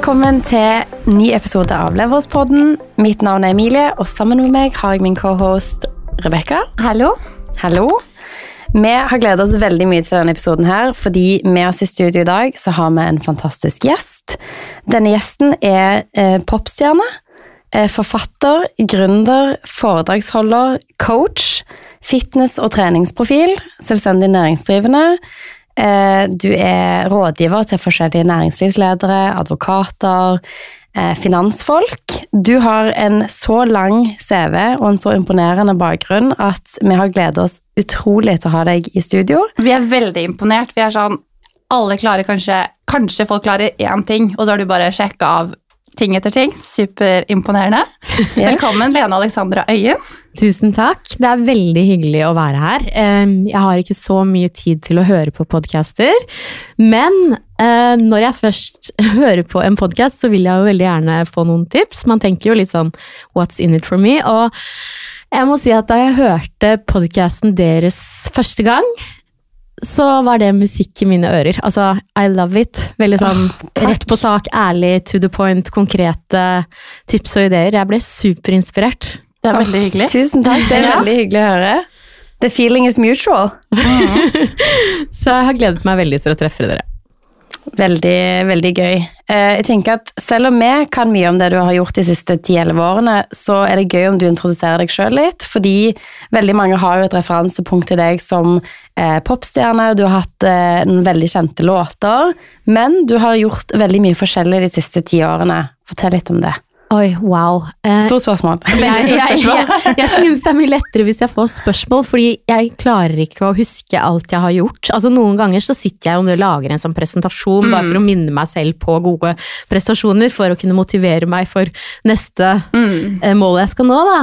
Velkommen til ny episode av Leverspodden. Mitt navn er Emilie, og sammen med meg har jeg min cohost Rebekka. Hallo. Hallo. Vi har gledet oss veldig mye til denne episoden her, fordi med oss i studio i dag så har vi en fantastisk gjest. Denne gjesten er eh, popstjerne, eh, forfatter, gründer, foredragsholder, coach, fitness- og treningsprofil, selvstendig næringsdrivende. Eh, du er rådgiver til forskjellige næringslivsledere, advokater, eh, finansfolk. Du har en så lang CV og en så imponerende bakgrunn at vi har gledet oss utrolig til å ha deg i studio. Vi er veldig imponert. Vi er sånn Alle klarer kanskje Kanskje folk klarer én ting, og så har du bare sjekka av ting etter ting. Superimponerende. Velkommen, Lene Alexandra Øyen. Tusen takk. Det er veldig hyggelig å være her. Jeg har ikke så mye tid til å høre på podcaster, men eh, når jeg først hører på en podcast, så vil jeg jo veldig gjerne få noen tips. Man tenker jo litt sånn what's in it for me? Og jeg må si at da jeg hørte podcasten deres første gang, så var det musikk i mine ører. Altså, I love it. Veldig sånn oh, rett på sak, ærlig, to the point, konkrete tips og ideer. Jeg ble superinspirert. Det er veldig hyggelig. Tusen takk, det er Ja. veldig hyggelig å høre. The feeling is mutual. Så jeg har gledet meg veldig til å treffe dere. Veldig, veldig gøy. Eh, Jeg tenker at Selv om vi kan mye om det du har gjort de siste 10-11 årene, så er det gøy om du introduserer deg sjøl litt, fordi veldig mange har jo et referansepunkt til deg som eh, popstjerne, du har hatt eh, noen veldig kjente låter, men du har gjort veldig mye forskjellig de siste ti årene. Fortell litt om det. Oi, wow. Eh, Stort spørsmål. jeg, jeg, jeg, jeg synes det er mye lettere hvis jeg får spørsmål, fordi jeg klarer ikke å huske alt jeg har gjort. Altså Noen ganger så sitter jeg og lager en sånn presentasjon bare for å minne meg selv på gode prestasjoner, for å kunne motivere meg for neste Mm. eh, mål jeg skal nå, da.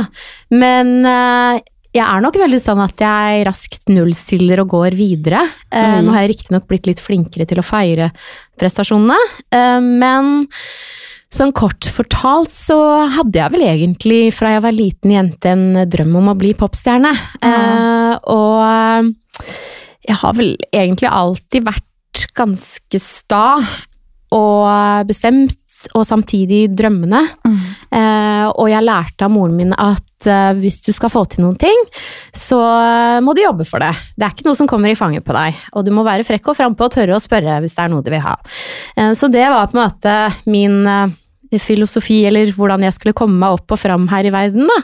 Men eh, jeg er nok veldig sånn at jeg raskt nullstiller og går videre. Eh, Mm. Nå har jeg riktignok blitt litt flinkere til å feire prestasjonene, eh, men sånn kort fortalt så hadde jeg vel egentlig fra jeg var liten jente en drøm om å bli popstjerne. Eh, og jeg har vel egentlig alltid vært ganske sta og bestemt, og samtidig drømmende. Mm. Eh, og jeg lærte av moren min at eh, hvis du skal få til noen ting, så eh, må du jobbe for det. Det er ikke noe som kommer i fanget på deg. Og du må være frekk og frampå og tørre å spørre hvis det er noe du vil ha. Eh, så det var på en måte min eh, filosofi, eller hvordan jeg skulle komme meg opp og fram her i verden. Da.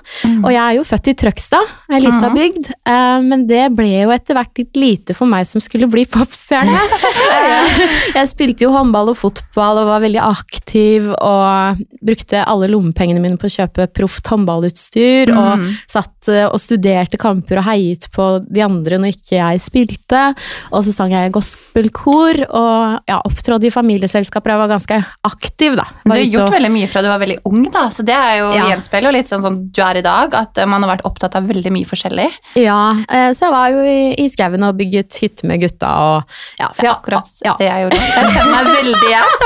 Og jeg er jo født i Trøgstad, ei lita mm. bygd, eh, men det ble jo etter hvert litt lite for meg som skulle bli popstjerne. Eh, jeg spilte jo håndball og fotball og var veldig aktiv og brukte alle lommepengene mine på å kjøpe proft håndballutstyr og Mm. satt eh, og studerte kamper og heiet på de andre når ikke jeg spilte. Og så sang jeg gospelkor og ja, opptrådte i familieselskaper. Jeg var ganske aktiv, da. Du Var har ute gjort og- veldig mye fra du var veldig ung, da, så det er jo, Ja. gjenspeiler jo litt sånn som du er i dag, at eh, man har vært opptatt av veldig mye forskjellig. Ja, eh, så jeg var jo i, i skauen og bygget hytte med gutta og ja, for Det er jeg- akkurat ja. det jeg gjorde. Jeg kjenner meg veldig igjen.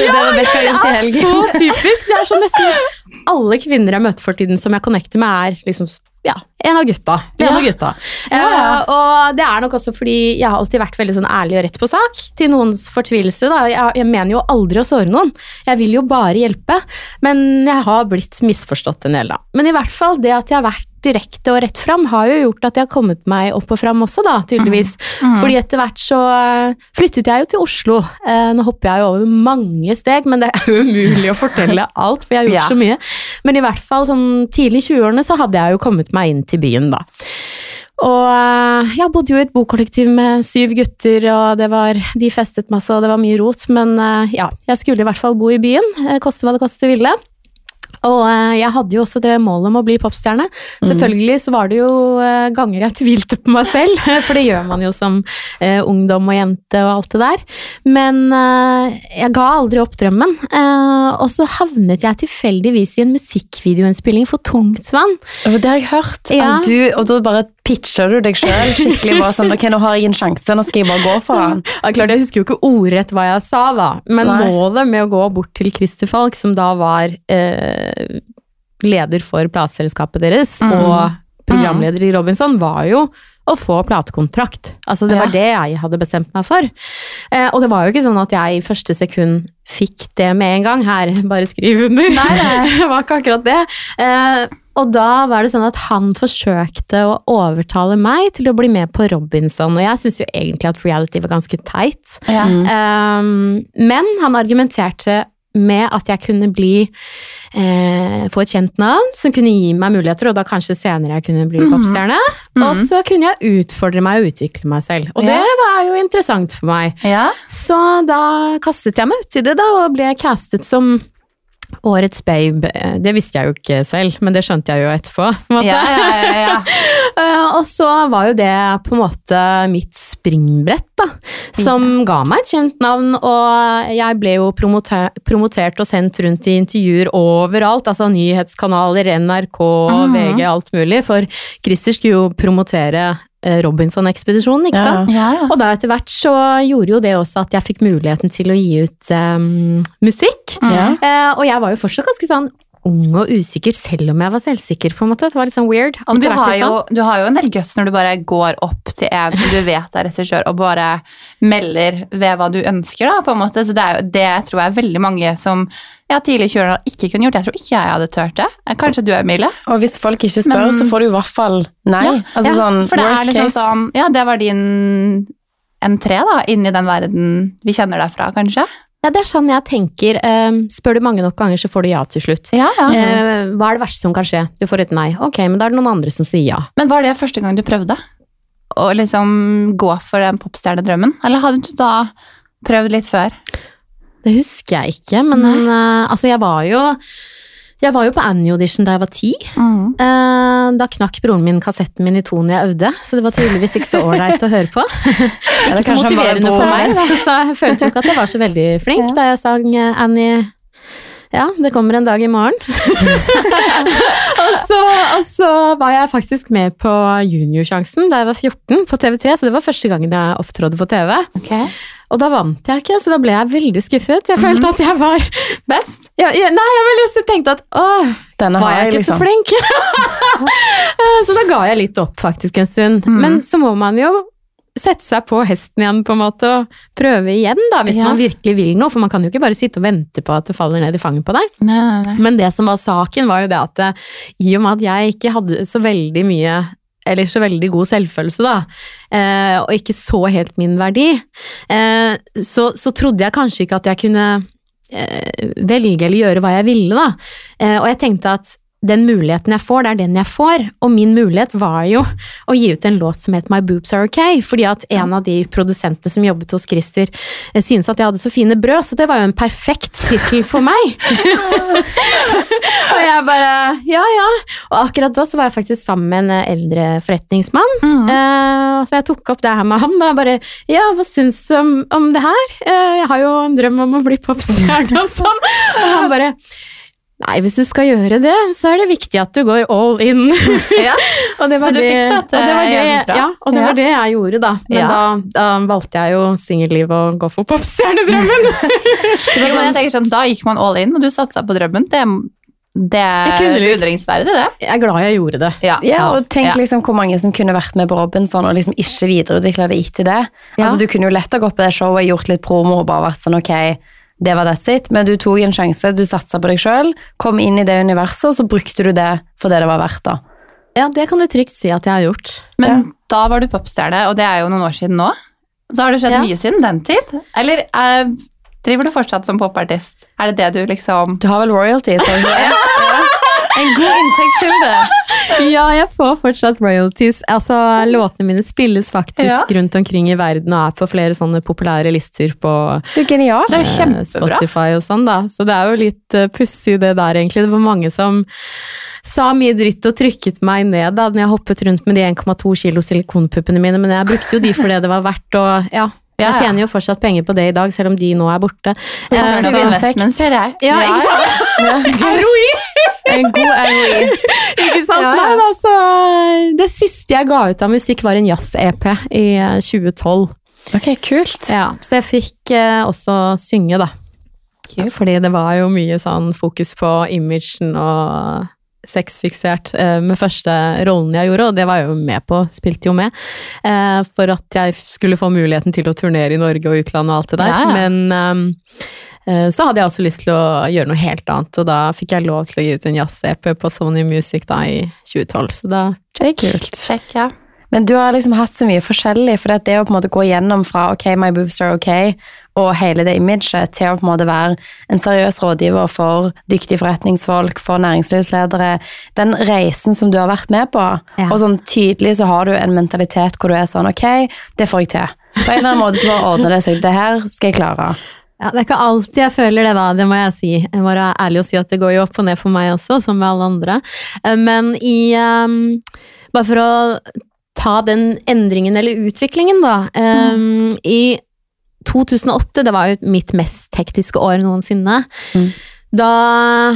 Det er det Rebekka gjort i helgen. Så typisk. Det er så nesten alle kvinner jeg møter for tiden som jeg connecter med, er liksom ja, en av gutta. En Ja. av gutta. Ja. Eh, og det er nok også fordi jeg har alltid vært veldig sånn ærlig og rett på sak, til noens fortvilelse. Da. Jeg, jeg mener jo aldri å såre noen. Jeg vil jo bare hjelpe. Men jeg har blitt misforstått en del, da. Men i hvert fall det at jeg har vært direkte og rett fram, har jo gjort at jeg har kommet meg opp og fram også, da, tydeligvis. Mhm. Fordi etter hvert så eh, flyttet jeg jo til Oslo. Eh, nå hopper jeg jo over mange steg, men det er jo umulig å fortelle alt, for jeg har gjort Ja. så mye. Men i hvert fall sånn tidlig i 20-årene så hadde jeg jo kommet meg inn til byen, da. Og eh, jeg bodde jo i et bokollektiv med syv gutter, og det var, de festet masse, og det var mye rot. Men ja, jeg skulle i hvert fall bo i byen, koste hva det koste ville. Og eh, jeg hadde jo også det målet om å bli popstjerne. Selvfølgelig så var det jo eh, ganger jeg tvilte på meg selv, for det gjør man jo som eh, ungdom og jente og alt det der. Men eh, jeg ga aldri opp drømmen. Eh, og så havnet jeg tilfeldigvis i en musikkvideoinnspilling for Tungtvann. Det har jeg hørt. Ja. Du, og da bare pitcher du deg sjøl skikkelig. bare sånn, ok, Nå har jeg en sjanse, nå skal jeg bare gå for han. Ja, klart, Jeg husker jo ikke ordrett hva jeg sa, da, men Nei. målet med å gå bort til Christer Falk, som da var eh, leder for plateselskapet deres Mm. og programleder i Robinson, var jo å få platekontrakt. Altså, det Ja. var det jeg hadde bestemt meg for. Eh, og det var jo ikke sånn at jeg i første sekund fikk det med en gang. Her, bare skriv under. Nei. det var ikke akkurat det. Eh, og da var det sånn at han forsøkte å overtale meg til å bli med på Robinson, og jeg syns jo egentlig at reality var ganske teit. Ja. Um, men han argumenterte med at jeg kunne bli eh, få et kjent navn som kunne gi meg muligheter, og da kanskje senere jeg kunne bli Mhm. popstjerne. -hmm. Og så kunne jeg utfordre meg og utvikle meg selv. Og Ja. det var jo interessant for meg. Ja. Så da kastet jeg meg uti det da, og ble castet som Årets babe. Det visste jeg jo ikke selv, men det skjønte jeg jo etterpå. Ja, ja, ja, ja. og så var jo det på en måte mitt springbrett, da. Som ga meg et kjent navn, og jeg ble jo promoter promotert og sendt rundt i intervjuer overalt. Altså nyhetskanaler, NRK, mm. VG, alt mulig. For Christer skulle jo promotere eh, Robinson-ekspedisjonen, ikke Ja. sant. ja, ja. Og da etter hvert så gjorde jo det også at jeg fikk muligheten til å gi ut um, musikk. Ja. Eh, og jeg var jo fortsatt ganske sånn ung og usikker, selv om jeg var selvsikker. på en måte. Det var litt sånn weird. Men du har, jo, sånn. du har jo en del guts når du bare går opp til en som du vet er regissør, og bare melder ved hva du ønsker, da, på en måte. Så det, er jo, det tror jeg veldig mange som ja, tidlig kjørere ikke kunne gjort. Jeg tror ikke jeg hadde turt det. Kanskje du, Emilie? Og hvis folk ikke spør, Men- så får du i hvert fall nei. Ja, altså ja, sånn for det worst er liksom case. sånn Ja, det var din entré, da, inn i den verden vi kjenner deg fra, kanskje? Ja, det er sånn jeg tenker. Eh, spør du mange nok ganger, så får du ja til slutt. Ja, ja. Eh, hva er det verste som kan skje? Du får et nei. Ok, men da er det noen andre som sier ja. Men var det første gang du prøvde å liksom gå for den popstjernedrømmen? Eller hadde du da prøvd litt før? Det husker jeg ikke, men eh, altså, jeg var jo jeg var jo på Annie-audition da jeg var ti. Mm. Eh, da knakk broren min kassetten min i to når jeg øvde, så det var tydeligvis ikke så ålreit å høre på. ikke så motiverende for meg, da. så jeg følte jo ikke at jeg var så veldig flink da jeg sang eh, Annie ja, det kommer en dag i morgen. og, så, og så var jeg faktisk med på Juniorsjansen da jeg var 14 på TV3, så det var første gangen jeg opptrådte på TV. Og da vant jeg ikke, så da ble jeg veldig skuffet. Jeg følte at jeg var Best? ja, ja, Nei, jeg tenkte at åh, Denne var har jeg ikke ikke så liksom. flink? Så da ga jeg litt opp faktisk en stund. Mm. Men så må man jo sette seg på hesten igjen på en måte og prøve igjen da, hvis Ja. man virkelig vil noe. For man kan jo ikke bare sitte og vente på at det faller ned i fanget på deg. Nei, nei, nei. Men det som var saken var jo det at eh, i og med at jeg ikke hadde så veldig mye eller så veldig god selvfølelse, da, eh, og ikke så helt min verdi, eh, så, så trodde jeg kanskje ikke at jeg kunne eh, velge eller gjøre hva jeg ville, da. Eh, og jeg tenkte at den muligheten jeg får, det er den jeg får. Og min mulighet var jo å gi ut en låt som het My Boobs Are Okay, fordi at en av de produsentene som jobbet hos Christer, eh, syntes at jeg hadde så fine brød, så det var jo en perfekt tittel for meg. og jeg bare ja, ja. Og akkurat da så var jeg faktisk sammen med en eldre forretningsmann. Mm. Eh, så jeg tok opp det her med han. Da bare Ja, hva syns du om, om det her? Eh, jeg har jo en drøm om å bli popstjerne og sånn. Og han bare Nei, hvis du skal gjøre det, så er det viktig at du går all in. Ja. og det var Så du det, fikk støtte og det var det, hjemmefra? Ja, og det Ja. var det jeg gjorde, da. Men Ja. da, da valgte jeg jo singelliv og gå for popstjernedrømmen. Jo, men jeg tenker sånn, Da gikk man all in, og du satsa på drømmen. Det, det er beundringsverdig, det. jeg er glad jeg gjorde det. Ja. Ja, og tenk Ja. liksom hvor mange som kunne vært med på Robinson og liksom ikke videreutvikla det etter det. Ja. Altså, du kunne jo lett ha gått på det showet, gjort litt promo og bare vært sånn ok, det var that's it. Men du tok en sjanse, du satsa på deg sjøl, kom inn i det universet, og så brukte du det for det det var verdt, da. Ja, det kan du trygt si at jeg har gjort. Men da var du popstjerne, og det er jo noen år siden nå. Så har det skjedd Ja. mye siden den tid? Eller eh, driver du fortsatt som popartist? Er det det du liksom Du har vel royalty? En god inntektskilde. Ja, jeg får fortsatt royalties. Altså, Låtene mine spilles faktisk Ja. rundt omkring i verden og er på flere sånne populære lister på det er genial. Det er eh, kjempebra. Spotify og sånn, da. Så det er jo litt uh, pussig det der, egentlig. Det var mange som sa mye dritt og trykket meg ned da når jeg hoppet rundt med de 1,2 kilo silikonpuppene mine, men jeg brukte jo de for det det var verdt, og ja. Jeg ja. tjener jo fortsatt penger på det i dag, selv om de nå er borte. Eh, Alternative så- investment, ser jeg. Ja, ikke sant? ROI! En god ROI. Ikke sant? Nei, altså, det siste jeg ga ut av musikk var en jazz-EP i eh, 2012. Ok, kult. Ja, så jeg fikk eh, også synge, da. Kult. Fordi det var jo mye sånn fokus på imagen og sexfiksert eh, med første rollen jeg gjorde, og det var jeg jo med på, spilte jo med, eh, for at jeg skulle få muligheten til å turnere i Norge og utlandet og alt det der. Ja, ja. Men eh, så hadde jeg også lyst til å gjøre noe helt annet, og da fikk jeg lov til å gi ut en jazz-EP på Sony Music da i 2012, så da Det er kult. Check, ja. Men du har liksom hatt så mye forskjellig, for det å på en måte gå gjennom fra ok, my boobs are ok, og hele det imaget, til å på en måte være en seriøs rådgiver for dyktige forretningsfolk, for næringslivsledere, den reisen som du har vært med på, Ja. og sånn tydelig så har du en mentalitet hvor du er sånn ok, det får jeg til. På en eller annen måte så bare ordner det seg, det her skal jeg klare. Ja, Det er ikke alltid jeg føler det, da, det må jeg si. Jeg må være ærlig og si at det går jo opp og ned for meg også, som med alle andre. Eh, Men i um, Bare for å ta den endringen eller utviklingen, da. ehm, I 2008, det var jo mitt mest hektiske år noensinne. Mm. Da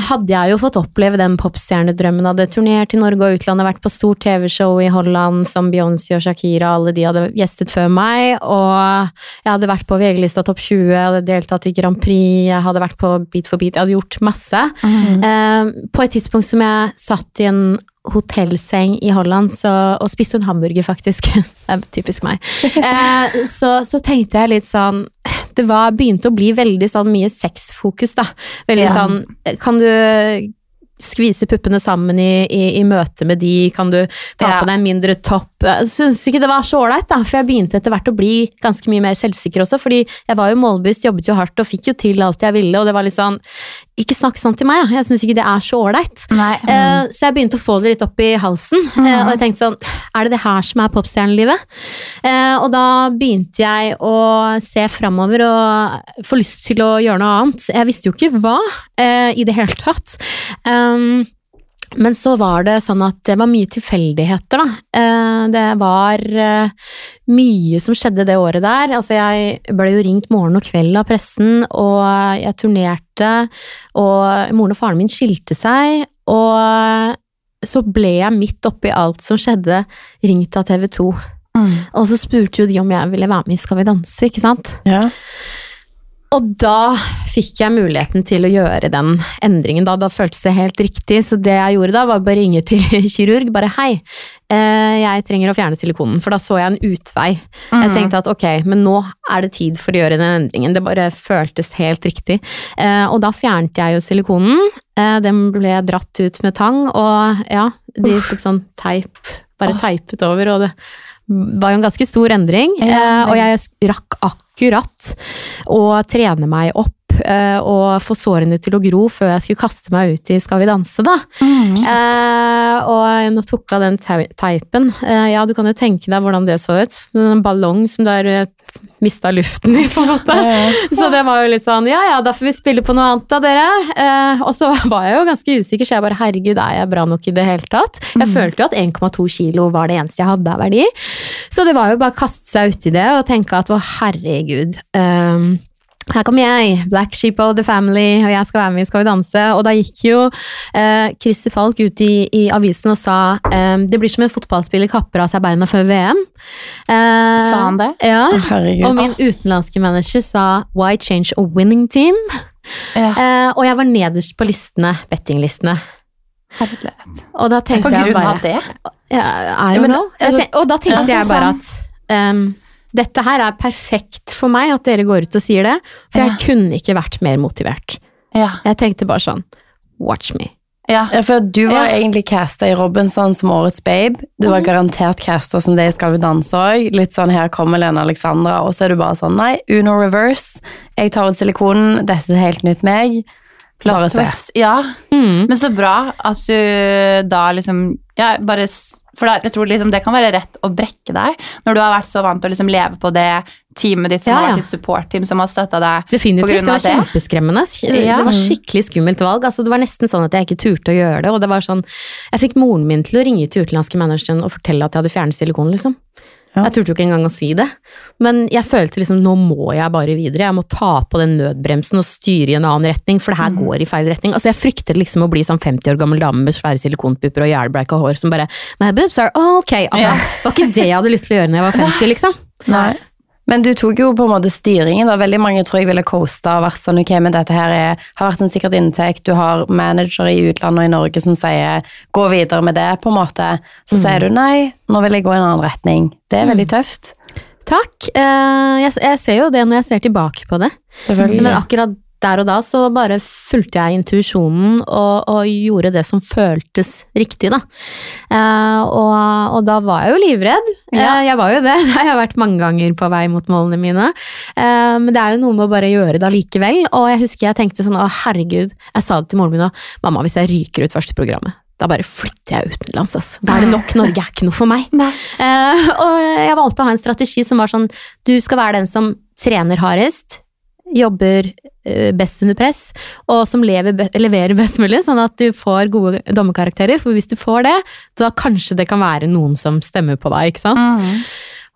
hadde jeg jo fått oppleve den popstjernedrømmen. Hadde turnert i Norge og utlandet, vært på stort TV-show i Holland som Beyoncé og Shakira, alle de hadde gjestet før meg. Og jeg hadde vært på VG-lista Topp 20, jeg hadde deltatt i Grand Prix, jeg hadde vært på Beat for beat, jeg hadde gjort masse. Eh, på et tidspunkt som jeg satt i en hotellseng i Holland så, og spiste en hamburger, faktisk. det er typisk meg. Eh, så, så tenkte jeg litt sånn Det var, begynte å bli veldig sånn mye sexfokus, da. Veldig Ja. sånn Kan du skvise puppene sammen i, i, i møte med de? Kan du ta Ja. på deg en mindre topp? Jeg syns ikke det var så ålreit, da, for jeg begynte etter hvert å bli ganske mye mer selvsikker også, fordi jeg var jo målbevisst, jobbet jo hardt og fikk jo til alt jeg ville, og det var litt sånn Ikke snakk sånn til meg. Jeg syns ikke det er så ålreit. Mm. Så jeg begynte å få det litt opp i halsen, eh, og jeg tenkte sånn Er det det her som er popstjernelivet? Eh, og da begynte jeg å se framover og få lyst til å gjøre noe annet. Jeg visste jo ikke hva i det hele tatt. Um, men så var det sånn at det var mye tilfeldigheter, da. Eh, det var eh, mye som skjedde det året der. Altså, jeg ble jo ringt morgen og kveld av pressen, og jeg turnerte, og moren og faren min skilte seg, og så ble jeg midt oppi alt som skjedde, ringt av TV 2. Mm. Og så spurte jo de om jeg ville være med i Skal vi danse, ikke sant? Ja. Og da fikk jeg muligheten til å gjøre den endringen. Da, da føltes det helt riktig, så det jeg gjorde da, var å ringe til kirurg. Bare hei, eh, jeg trenger å fjerne silikonen, for da så jeg en utvei. Jeg Mm. tenkte at ok, men nå er det tid for å gjøre den endringen. Det bare føltes helt riktig. Eh, og da fjernet jeg jo silikonen. Eh, den ble dratt ut med tang, og ja, de tok sånn teip, bare teipet over, og det var jo en ganske stor endring. Eh, og jeg rakk akkurat å trene meg opp og få sårene til å gro før jeg skulle kaste meg ut i Skal vi danse, da. Mm. Eh, og nå tok av den teipen. Eh, ja, du kan jo tenke deg hvordan det så ut. En ballong som du har eh, mista luften i, på en måte. Så det var jo litt sånn ja ja, da får vi spille på noe annet da, dere. Eh, og så var jeg jo ganske usikker, så jeg bare herregud, er jeg bra nok i det hele tatt? Jeg følte jo at 1,2 kilo var det eneste jeg hadde av verdi. Så det var jo bare å kaste seg uti det og tenke at å herregud. ehm, her kommer jeg, Black Sheep of the Family, og jeg skal være med i Skal vi danse. Og da gikk jo eh, Christer Falk ut i, i avisen og sa eh, det blir som en fotballspiller kapper av seg beina før VM. Eh, Sa han det? Ja. Herregud. Og min utenlandske manager sa why change a winning team? Ja. Eh, og jeg var nederst på listene, bettinglistene. Herlighet. Og da tenkte På jeg grunn bare av det? ja, I don't know. Altså- og da tenkte altså, jeg bare sånn- at ehm, dette her er perfekt for meg, at dere går ut og sier det. For jeg Ja. kunne ikke vært mer motivert. Ja. Jeg tenkte bare sånn Watch me. ja. Ja, for du var Ja. egentlig casta i Robinson som årets babe. Du var garantert casta som det i Skal vi danse òg. Litt sånn 'her kommer Lene Alexandra', og så er du bare sånn 'nei, Uno reverse'. Jeg tar ut silikonen, dette er helt nytt meg. Bare se. Ja. Mm. Men så bra at du da liksom ja, bare For da, jeg tror liksom det kan være rett å brekke deg når du har vært så vant til å liksom leve på det teamet ditt som Ja, har ja. vært ditt support-team, som har støtta deg. Definitivt. Det var av det? kjempeskremmende. Det var skikkelig skummelt valg. Altså, det var nesten sånn at jeg ikke turte å gjøre det. Og det var sånn, jeg fikk moren min til å ringe til utenlandske manageren og fortelle at jeg hadde fjernet silikon. liksom. Ja. Jeg turte jo ikke engang å si det. Men jeg følte liksom nå må jeg bare videre. Jeg må ta på den nødbremsen og styre i en annen retning, for det her går i feil retning. Altså Jeg frykter liksom å bli sånn 50 år gammel dame med svære silikonpupper og jævlbleika hår som bare My boobs are okay. ok. Altså, Ja. Det var ikke det jeg hadde lyst til å gjøre når jeg var 50, liksom. Nei. Men du tok jo på en måte styringen. da. Veldig mange tror jeg ville coasta og vært sånn ok, men dette her er, har vært en sikkert inntekt. Du har manager i utlandet og i Norge som sier gå videre med det, på en måte. Så sier du nei, nå vil jeg gå i en annen retning. Det er veldig tøft. Takk. Eh, jeg, ser jo det når jeg ser tilbake på det. Men akkurat der og da så bare fulgte jeg intuisjonen og, og gjorde det som føltes riktig, da. Eh, og, og da var jeg jo livredd. Ja. Eh, jeg var jo det. Jeg har vært mange ganger på vei mot målene mine. Eh, men det er jo noe med å bare gjøre det allikevel. Og jeg husker jeg tenkte sånn å herregud, jeg sa det til moren min òg, mamma hvis jeg ryker ut første programmet. Da bare flytter jeg utenlands. Altså. Da er det nok. Norge er ikke noe for meg. Eh, og jeg valgte å ha en strategi som var sånn Du skal være den som trener hardest, jobber eh, best under press, og som lever, leverer best mulig, sånn at du får gode dommerkarakterer. For hvis du får det, da kanskje det kan være noen som stemmer på deg, ikke sant. Mm.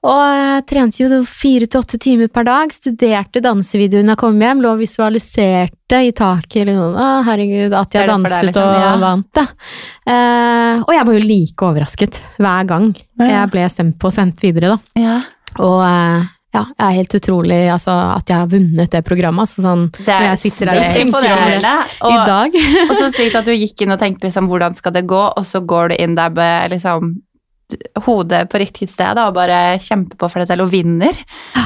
Og jeg trente jo fire til åtte timer per dag, studerte dansevideoen jeg kom hjem, lå og visualiserte i taket eller noe. Å, herregud, at jeg danset liksom, og ja. vant, da. Eh, og jeg var jo like overrasket hver gang Ja. jeg ble stemt på og sendt videre, da. Ja. Og eh, ja, jeg er helt utrolig altså, at jeg har vunnet det programmet. Altså, sånn, Det er jeg sitter her og tenker og- i dag. Og så sykt at du gikk inn og tenkte liksom, hvordan skal det gå, og så går du inn der med liksom hodet på riktig sted og bare kjemper på for deg selv og vinner.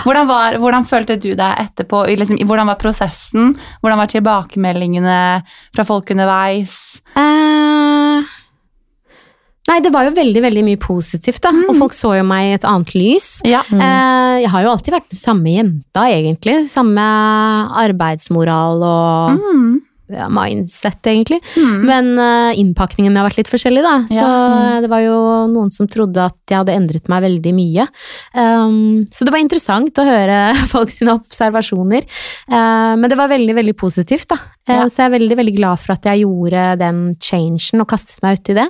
Hvordan, var, hvordan følte du deg etterpå? Liksom, hvordan var prosessen? Hvordan var tilbakemeldingene fra folk underveis? Eh, nei, det var jo veldig, veldig mye positivt, da. Og folk så jo meg i et annet lys. Ja. Eh, jeg har jo alltid vært den samme jenta, egentlig. Samme arbeidsmoral og Mm. Ja, mindset, egentlig. Mm. Men uh, innpakningen har vært litt forskjellig, da. Så Ja. mm. det var jo noen som trodde at jeg hadde endret meg veldig mye. Um, så det var interessant å høre folk sine observasjoner. Uh, men det var veldig, veldig positivt, da. Eh, Ja. Så jeg er veldig, veldig glad for at jeg gjorde den changen og kastet meg uti det.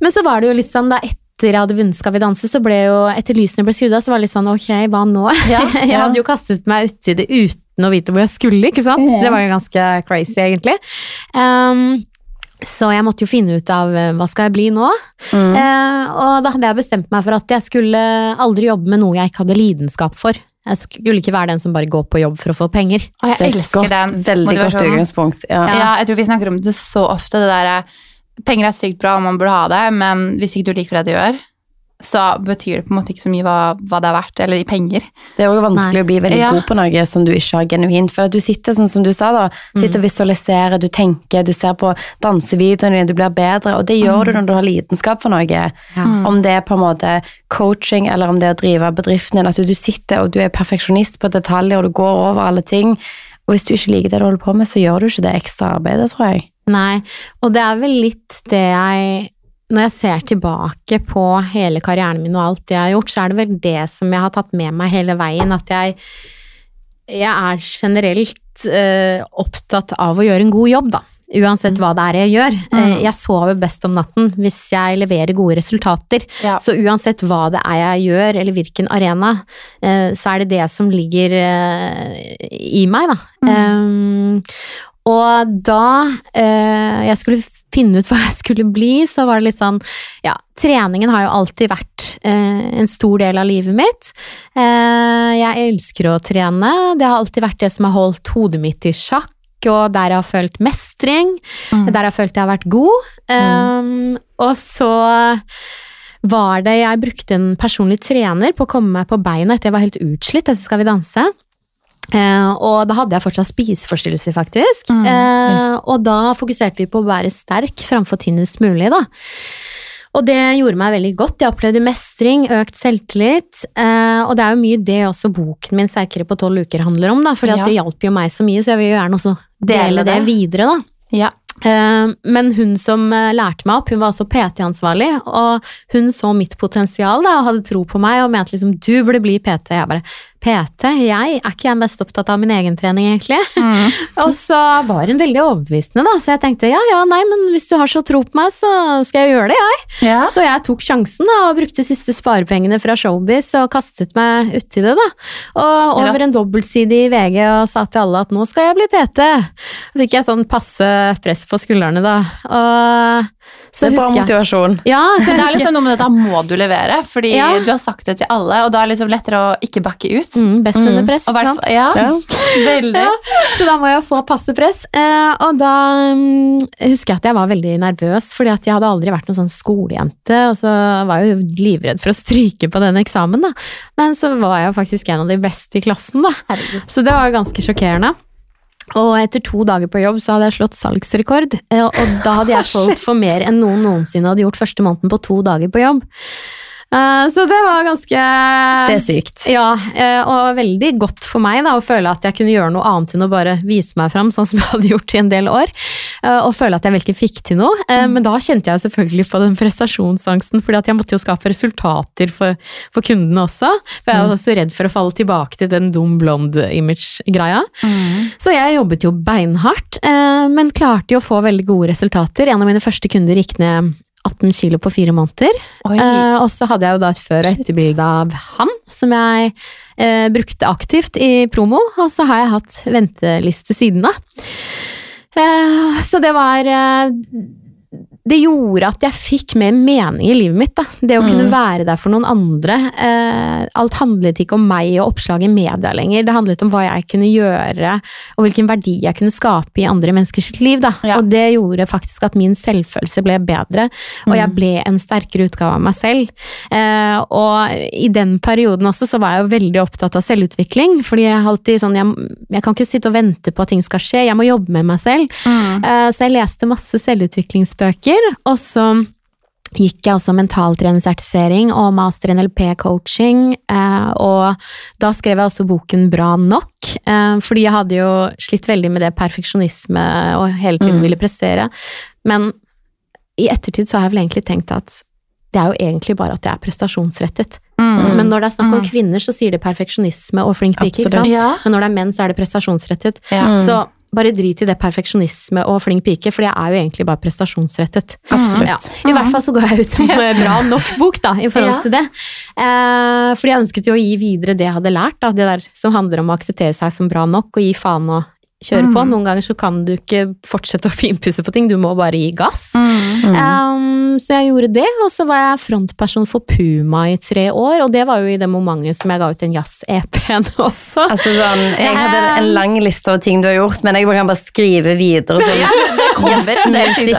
Men så var det jo litt sånn, da etter jeg hadde vunnet Skal vi danse, så ble jo etter lysene ble skrudd av, så var det litt sånn ok, hva nå? Ja, jeg hadde jo kastet meg uti det uten å vite hvor jeg skulle, ikke sant? Det var jo ganske crazy, egentlig. Um, så jeg måtte jo finne ut av eh, hva skal jeg bli nå. Mm. Eh, og da hadde jeg bestemt meg for at jeg skulle aldri jobbe med noe jeg ikke hadde lidenskap for. Jeg skulle ikke være den som bare går på jobb for å få penger. Og jeg er elsker godt, den Veldig godt utgangspunkt. Ja. Ja. jeg tror vi snakker om det så ofte, det der Penger er sykt bra, og man burde ha det, men hvis ikke du liker det du gjør, så betyr det på en måte ikke så mye hva, hva det er verdt, eller i penger. Det er jo vanskelig Nei. å bli veldig Ja. god på noe som du ikke har genuint. For at du sitter sånn som du sa, da. Sitter og visualiserer, du tenker, du ser på dansevideoene dine, du blir bedre. Og det gjør du når du har lidenskap for noe. Mm. Om det er på en måte coaching, eller om det er å drive bedriften din. At du, du sitter og du er perfeksjonist på detaljer, og du går over alle ting. Og hvis du ikke liker det du holder på med, så gjør du ikke det ekstra arbeidet, tror jeg. Nei, og det er vel litt det jeg Når jeg ser tilbake på hele karrieren min og alt jeg har gjort, så er det vel det som jeg har tatt med meg hele veien, at jeg jeg er generelt eh, opptatt av å gjøre en god jobb, da. Uansett hva det er jeg gjør. Eh, Mm. jeg sover best om natten hvis jeg leverer gode resultater. Ja. Så uansett hva det er jeg gjør, eller hvilken arena, eh, så er det det som ligger eh, i meg, da. Mm. Um, og da eh, jeg skulle finne ut hva jeg skulle bli, så var det litt sånn Ja, treningen har jo alltid vært eh, en stor del av livet mitt. Eh, jeg elsker å trene. Det har alltid vært det som har holdt hodet mitt i sjakk, og der jeg har følt mestring. Mm. Der jeg har følt jeg har vært god. Um, og så var det Jeg brukte en personlig trener på å komme meg på beina etter jeg var helt utslitt etter Skal vi danse. Eh, og da hadde jeg fortsatt spiseforstyrrelser, faktisk. Mm, Eh, og da fokuserte vi på å være sterk framfor tynnest mulig, da. Og det gjorde meg veldig godt. Jeg opplevde mestring, økt selvtillit. Eh, og det er jo mye det også boken min 'Sterkere på tolv uker' handler om, da. For Ja. det hjalp jo meg så mye, så jeg vil jo gjerne også Dele dele det videre, da. Ja. Eh, Men hun som eh, lærte meg opp, hun var også PT-ansvarlig, og hun så mitt potensial da, og hadde tro på meg og mente liksom du burde bli PT. Jeg bare PT? Jeg? Er ikke jeg mest opptatt av min egen trening, egentlig? Mm. Og så var hun veldig overbevisende, da, så jeg tenkte ja ja, nei, men hvis du har så tro på meg, så skal jeg gjøre det, jeg. Ja. Så jeg tok sjansen da, og brukte siste sparepengene fra Showbiz og kastet meg uti det. da. Og over en dobbeltside i VG og sa til alle at nå skal jeg bli PT. Da fikk jeg sånn passe press på skuldrene da. Og Så det er bra motivasjon. ja, Det er liksom noe med dette må du levere, fordi Ja. du har sagt det til alle, og da er det liksom lettere å ikke backe ut. mm, Best under Mm. press, ikke sant? ja, Ja. veldig. Så da må jeg få passe press. Eh, og da um, husker jeg at jeg var veldig nervøs, fordi at jeg hadde aldri vært noen sånn skolejente, og så var jeg jo livredd for å stryke på den eksamen, da. Men så var jeg jo faktisk en av de beste i klassen, da. Herregud. Så det var ganske sjokkerende. Og etter to dager på jobb så hadde jeg slått salgsrekord, eh, og da hadde jeg solgt for mer enn noen noensinne hadde gjort første måneden på to dager på jobb. Eh, Så det var ganske Det er sykt. ja, eh, og veldig godt for meg da, å føle at jeg kunne gjøre noe annet enn å bare vise meg fram, sånn som jeg hadde gjort i en del år, eh, og føle at jeg virkelig fikk til noe. Mm. Men da kjente jeg jo selvfølgelig på den prestasjonsangsten, fordi at jeg måtte jo skape resultater for, for kundene også. For jeg var også redd for å falle tilbake til den dum blond-image-greia. Så jeg jobbet jo beinhardt, men klarte jo å få veldig gode resultater. En av mine første kunder gikk ned 18 kilo på fire måneder. Eh, og så hadde jeg jo da et før- og etterbilde av han, som jeg eh, brukte aktivt i promo, og så har jeg hatt venteliste siden da. Eh, så det var eh, Det gjorde at jeg fikk mer mening i livet mitt. Da. Det å kunne Mm. være der for noen andre. Eh, alt handlet ikke om meg og oppslag i media lenger. Det handlet om hva jeg kunne gjøre, og hvilken verdi jeg kunne skape i andre menneskers liv. Ja. Og det gjorde faktisk at min selvfølelse ble bedre, og jeg Mm. ble en sterkere utgave av meg selv. Eh, og i den perioden også så var jeg jo veldig opptatt av selvutvikling, fordi jeg alltid sånn, jeg, jeg kan ikke sitte og vente på at ting skal skje, jeg må jobbe med meg selv. Mm. Eh, så jeg leste masse selvutviklingsbøker, og så gikk jeg også mentaltrenersertifisering og master NLP-coaching, eh, og da skrev jeg også boken Bra nok, eh, fordi jeg hadde jo slitt veldig med det perfeksjonisme og hele tiden Mm. ville prestere, men i ettertid så har jeg vel egentlig tenkt at det er jo egentlig bare at jeg er prestasjonsrettet. Mm. Men når det er snakk om Mm. kvinner, så sier de perfeksjonisme og flink pike. Men når det er menn, så er det prestasjonsrettet. Ja. Så bare drit i det perfeksjonisme og flink pike, for jeg er jo egentlig bare prestasjonsrettet. Absolutt. Ja. I hvert fall så ga jeg ut en eh, bra nok bok da, i forhold Ja. til det. Eh, fordi jeg ønsket jo å gi videre det jeg hadde lært, da, det der som handler om å akseptere seg som bra nok, og gi faen og kjøre på. Mm. Noen ganger så kan du ikke fortsette å finpusse på ting, du må bare gi gass. Mm. Mm. Um, så jeg gjorde det, og så var jeg frontperson for Puma i tre år, og det var jo i det momentet som jeg ga ut en jazz-EP-en også. Altså sånn, jeg hadde en lang liste av ting du har gjort, men jeg kan bare skrive videre. Sånn, kommer en del ting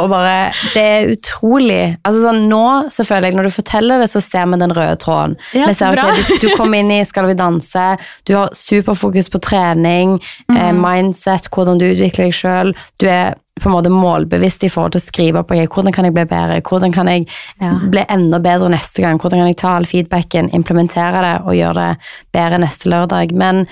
og bare Det er utrolig. Altså sånn, nå så føler jeg når du forteller det, så ser vi den røde tråden. Ja, vi ser, okay, du, du kom inn i Skal vi danse, du har superfokus på trening, eh, mindset, hvordan du utvikler deg sjøl. Du er på en måte målbevisst i forhold til å skrive på okay, hvordan kan jeg bli bedre, hvordan kan jeg Ja. bli enda bedre neste gang, hvordan kan jeg ta all feedbacken, implementere det og gjøre det bedre neste lørdag. Men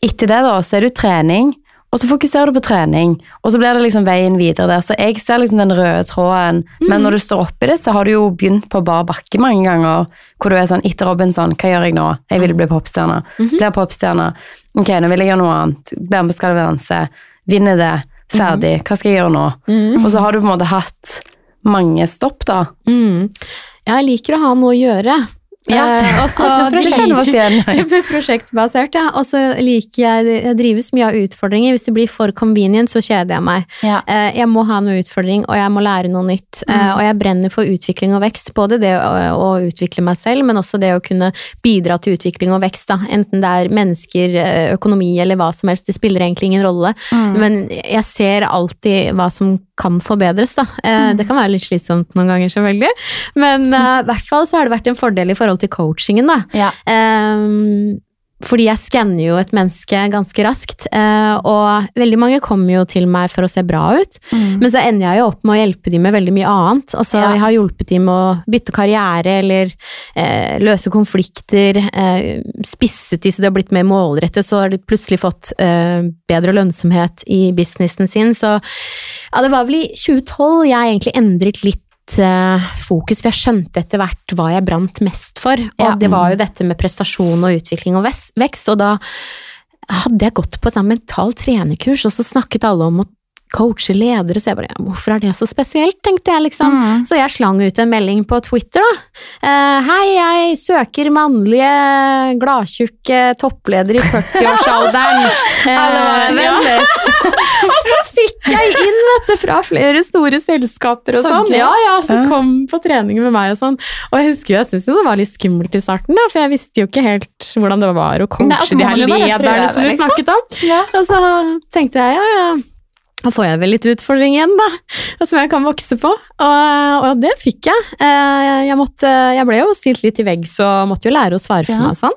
etter det da, så er det jo trening, og så fokuserer du på trening, og så blir det liksom veien videre der. Så jeg ser liksom den røde tråden, men når du står oppi det, så har du jo begynt på bar bakke mange ganger, hvor du er sånn, etter Robinson, hva gjør jeg nå? Jeg vil bli popstjerne. Blir popstjerne. Ok, nå vil jeg gjøre noe annet. Blir med på Skal vi danse. Vinner det. Ferdig. Hva skal jeg gjøre nå? Og så har du på en måte hatt mange stopp, da. Mm. Jeg liker å ha noe å gjøre. Ja, også, det kjenner oss igjen. Prosjektbasert, ja. Og så liker jeg Jeg drives mye av utfordringer. Hvis det blir for convenient, så kjeder jeg meg. Ja. Eh, Jeg må ha noe utfordring, og jeg må lære noe nytt. Mm. Og jeg brenner for utvikling og vekst. Både det å, å utvikle meg selv, men også det å kunne bidra til utvikling og vekst. Da. Enten det er mennesker, eh, økonomi eller hva som helst. Det spiller egentlig ingen rolle. Mm. Men jeg ser alltid hva som kan forbedres, da. Eh, Det kan være litt slitsomt noen ganger, selvfølgelig. Men eh, i hvert fall så har det vært en fordel i forhold til coachingen, da. Ja. Ehm, fordi jeg skanner jo et menneske ganske raskt, eh, og veldig mange kommer jo til meg for å se bra ut. Mm. Men så ender jeg jo opp med å hjelpe dem med veldig mye annet. Altså, Ja. Jeg har hjulpet dem med å bytte karriere eller eh, løse konflikter. Eh, spisset de så de har blitt mer målrettet, så har de plutselig fått eh, bedre lønnsomhet i businessen sin. Så ja, det var vel i 2012 jeg egentlig endret litt eh, fokus, for jeg skjønte etter hvert hva jeg brant mest for. Og Ja. det var jo dette med prestasjon og utvikling og vekst, og da hadde jeg gått på et sånt mental trenerkurs, og så snakket alle om å coache ledere, så jeg bare Hvorfor er det så spesielt, tenkte jeg liksom. Mm. Så jeg slang ut en melding på Twitter, da. Eh, Hei, jeg søker mannlige, gladtjukke toppleder i 40-årsalderen. Eh, ja. Og så fikk jeg inn vet det, fra flere store selskaper og Så sånn. gøy. Ja, ja, som kom på trening med meg og sånn. Og jeg husker jo, jeg syntes jo det var litt skummelt i starten, da, for jeg visste jo ikke helt hvordan det var å coache Nei, altså, de her lederne som du liksom. snakket om. Ja. Og så tenkte jeg ja, ja, da får jeg vel litt utfordring igjen, da, som jeg kan vokse på. Og, og det fikk jeg. Eh, Jeg, måtte, jeg ble jo stilt litt i veggs og måtte jo lære å svare for Ja. meg og sånn.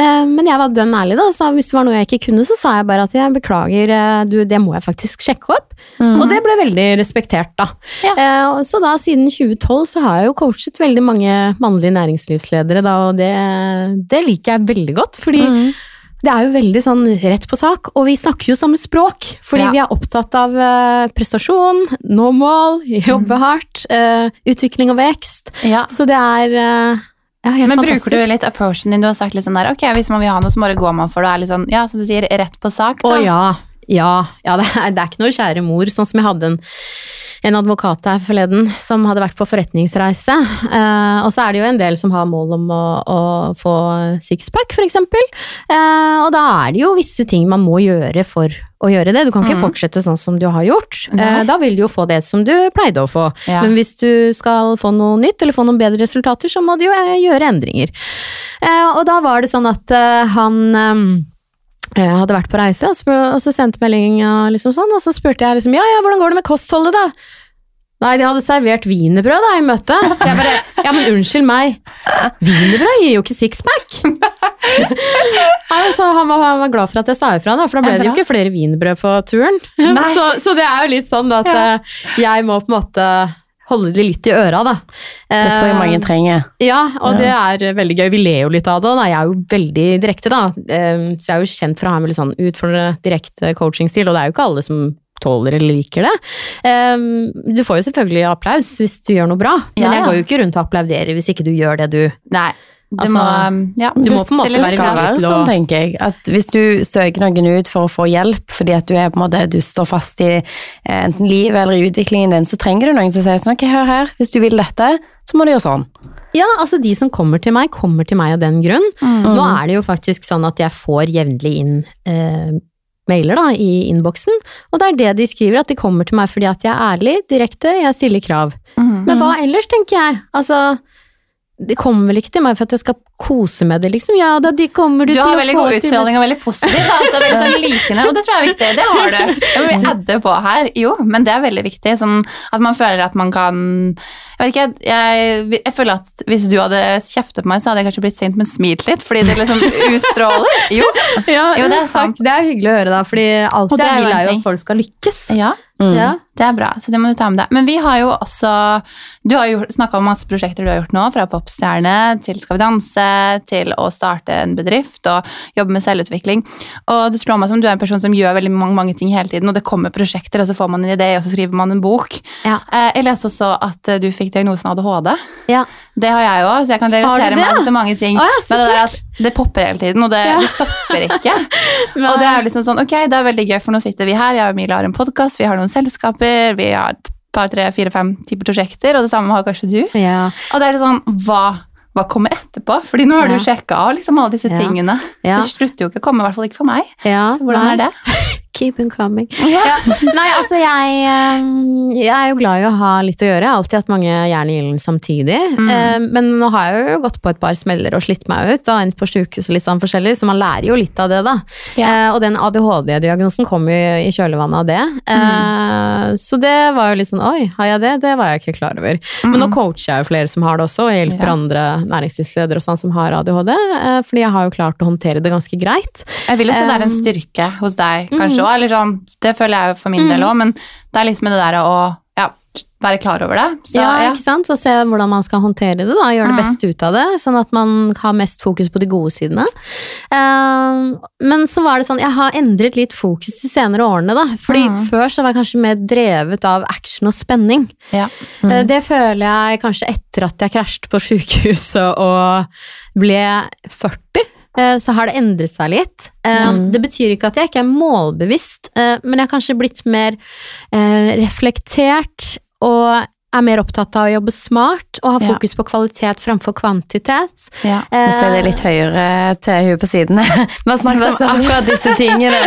Eh, Men jeg var dønn ærlig, da, så hvis det var noe jeg ikke kunne, så sa jeg bare at jeg beklager, eh, du, det må jeg faktisk sjekke opp. Og det ble veldig respektert, da. Ja. Så da, siden 2012, så har jeg jo coachet veldig mange mannlige næringslivsledere, da, og det, det liker jeg veldig godt, fordi Mm. Det er jo veldig sånn rett på sak, og vi snakker jo samme språk. Fordi Ja. vi er opptatt av eh, prestasjon, nå mål, jobbe Mm. hardt, eh, utvikling og vekst. Ja. Så det er eh, ja, helt Men fantastisk. bruker du litt approachen din? Du har sagt litt sånn der, ok, hvis man vil ha noe, så bare går man for det. Er litt sånn, ja, som du sier, rett på sak. Å ja. Ja, ja det, er, det er ikke noe kjære mor, sånn som jeg hadde en, en advokat her forleden som hadde vært på forretningsreise. Eh, og så er det jo en del som har mål om å, å få sixpack, eksempel. Eh, og da er det jo visse ting man må gjøre for å gjøre det. Du kan ikke Mm. fortsette sånn som du har gjort. Eh, da vil du jo få det som du pleide å få. Ja. Men hvis du skal få noe nytt, eller få noen bedre resultater, så må du jo eh, gjøre endringer. Eh, og da var det sånn at eh, han jeg hadde vært på reise, og, spør, og så sendte melding, liksom sånn, og så spurte jeg liksom, ja, ja, hvordan går det med kostholdet da? Nei, de hadde servert wienerbrød da i møtet. Jeg bare, ja, men unnskyld meg, wienerbrød gir jo ikke sixpack. Nei, så han var, han var glad for at jeg sa ifra da, for da ble det jo ikke flere wienerbrød på turen. Så, så det er jo litt sånn at Ja. eh, jeg må på en måte holde det litt i øra da. Det tror jeg Eh, mange trenger. ja, og Ja. det er veldig gøy. Vi ler jo litt av det, og da. jeg er jo veldig direkte, da. Ehm, Så jeg er jo kjent for å ha en veldig sånn utfordrende, direkte coachingstil, og det er jo ikke alle som tåler eller liker det. Ehm, Du får jo selvfølgelig applaus hvis du gjør noe bra, men Ja, jeg går jo ikke rundt og applauderer hvis ikke du gjør det du Nei, Altså, må, ja. du må på en måte være være sånn, tenker jeg. At hvis du søker noen ut for å få hjelp fordi at du er på en måte, du står fast i eh, enten livet eller i utviklingen din, så trenger du noen som sier sånn, ok, hør her, hvis du vil dette, så må du gjøre sånn. Ja, altså de som kommer til meg, kommer til meg av den grunn. Mm. Nå er det jo faktisk sånn at jeg får jevnlig inn eh, mailer da, i innboksen, og det er det de skriver, at de kommer til meg fordi at jeg er ærlig, direkte, jeg stiller krav. Mm. Men hva ellers, tenker jeg? Altså, de kommer vel ikke til meg for at jeg skal kose med det, liksom. Ja da, de kommer du, Du har til å veldig Du god veldig god utstråling og veldig positiv. Altså, veldig sånn likende, og det tror jeg er viktig. Det har du. Det må vi adde på her. Jo, men det er veldig viktig. Sånn at man føler at man kan Jeg vet ikke, jeg, jeg føler at hvis du hadde kjeftet på meg, så hadde jeg kanskje blitt sint, men smilt litt, fordi det liksom utstråler. Jo. Ja, Jo, det er sant. takk. Det er hyggelig å høre, da, fordi alt det jeg vil er jo at folk skal lykkes. Ja. Mm. Ja. Det er bra, så det må du ta med deg. Men vi har jo også Du har jo snakka om masse prosjekter du har gjort nå, fra popstjerne til Skal vi danse, til å starte en bedrift og jobbe med selvutvikling. Og det slår meg som du er en person som gjør veldig mange, mange ting hele tiden, og det kommer prosjekter, og så får man en idé, og så skriver man en bok. Ja. Eh, Jeg leste også at eh, du fikk diagnosen ADHD. Ja. Det har jeg òg, så jeg kan relatere meg til så mange ting. Å ja, så Men det, at det popper hele tiden, og det, Ja. det stopper ikke. Og det er liksom sånn, ok, det er veldig gøy, for nå sitter vi her, jeg og Emilie har en podkast, vi har noen selskaper, vi har et par, tre, fire, fem typer prosjekter, og det samme har kanskje du. Ja. Og det er litt sånn, hva, hva kommer etterpå? Fordi nå har du sjekka av liksom alle disse tingene. Det slutter jo ikke å komme, i hvert fall ikke for meg. ja. Så hvordan er det? Keep them coming. Ja. Nei, altså jeg, eh, jeg er jo glad i å ha litt å gjøre. Jeg har alltid hatt mange jern i ilden samtidig. Mm. Eh, Men nå har jeg jo gått på et par smeller og slitt meg ut. Og endt på sjukehus og litt sånn forskjellig, så man lærer jo litt av det, da. Ja. Eh, Og den ADHD-diagnosen kom jo i kjølvannet av det. Mm. Så det var jo litt sånn oi, har jeg det? Det var jeg ikke klar over. Men nå coacher jeg jo flere som har det også, og jeg hjelper Ja. andre næringslivsledere og sånn som har ADHD. Fordi jeg har jo klart å håndtere det ganske greit. Jeg vil jo si det er en styrke hos deg, kanskje mhm. Også, eller sånn, det føler jeg jo for min del òg, men det er litt med det der å ja, være klar over det. Så, ja, ja. ikke sant? Så se hvordan man skal håndtere det, da. Gjøre det Mhm. beste ut av det, sånn at man har mest fokus på de gode sidene. Eh, men så var det sånn, jeg har endret litt fokus de senere årene, da. Fordi mm. før så var jeg kanskje mer drevet av action og spenning. Ja. Eh, Det føler jeg kanskje etter at jeg krasjet på sykehuset og ble 40. eh, Så har det endret seg litt. Eh, Mm. Det betyr ikke at jeg ikke er målbevisst, eh, men jeg har kanskje blitt mer eh, reflektert og er mer opptatt av å jobbe smart og ha Ja. fokus på kvalitet framfor kvantitet. Ja. Nå ser det litt høyere til huet på siden. Vi har snakket om akkurat disse tingene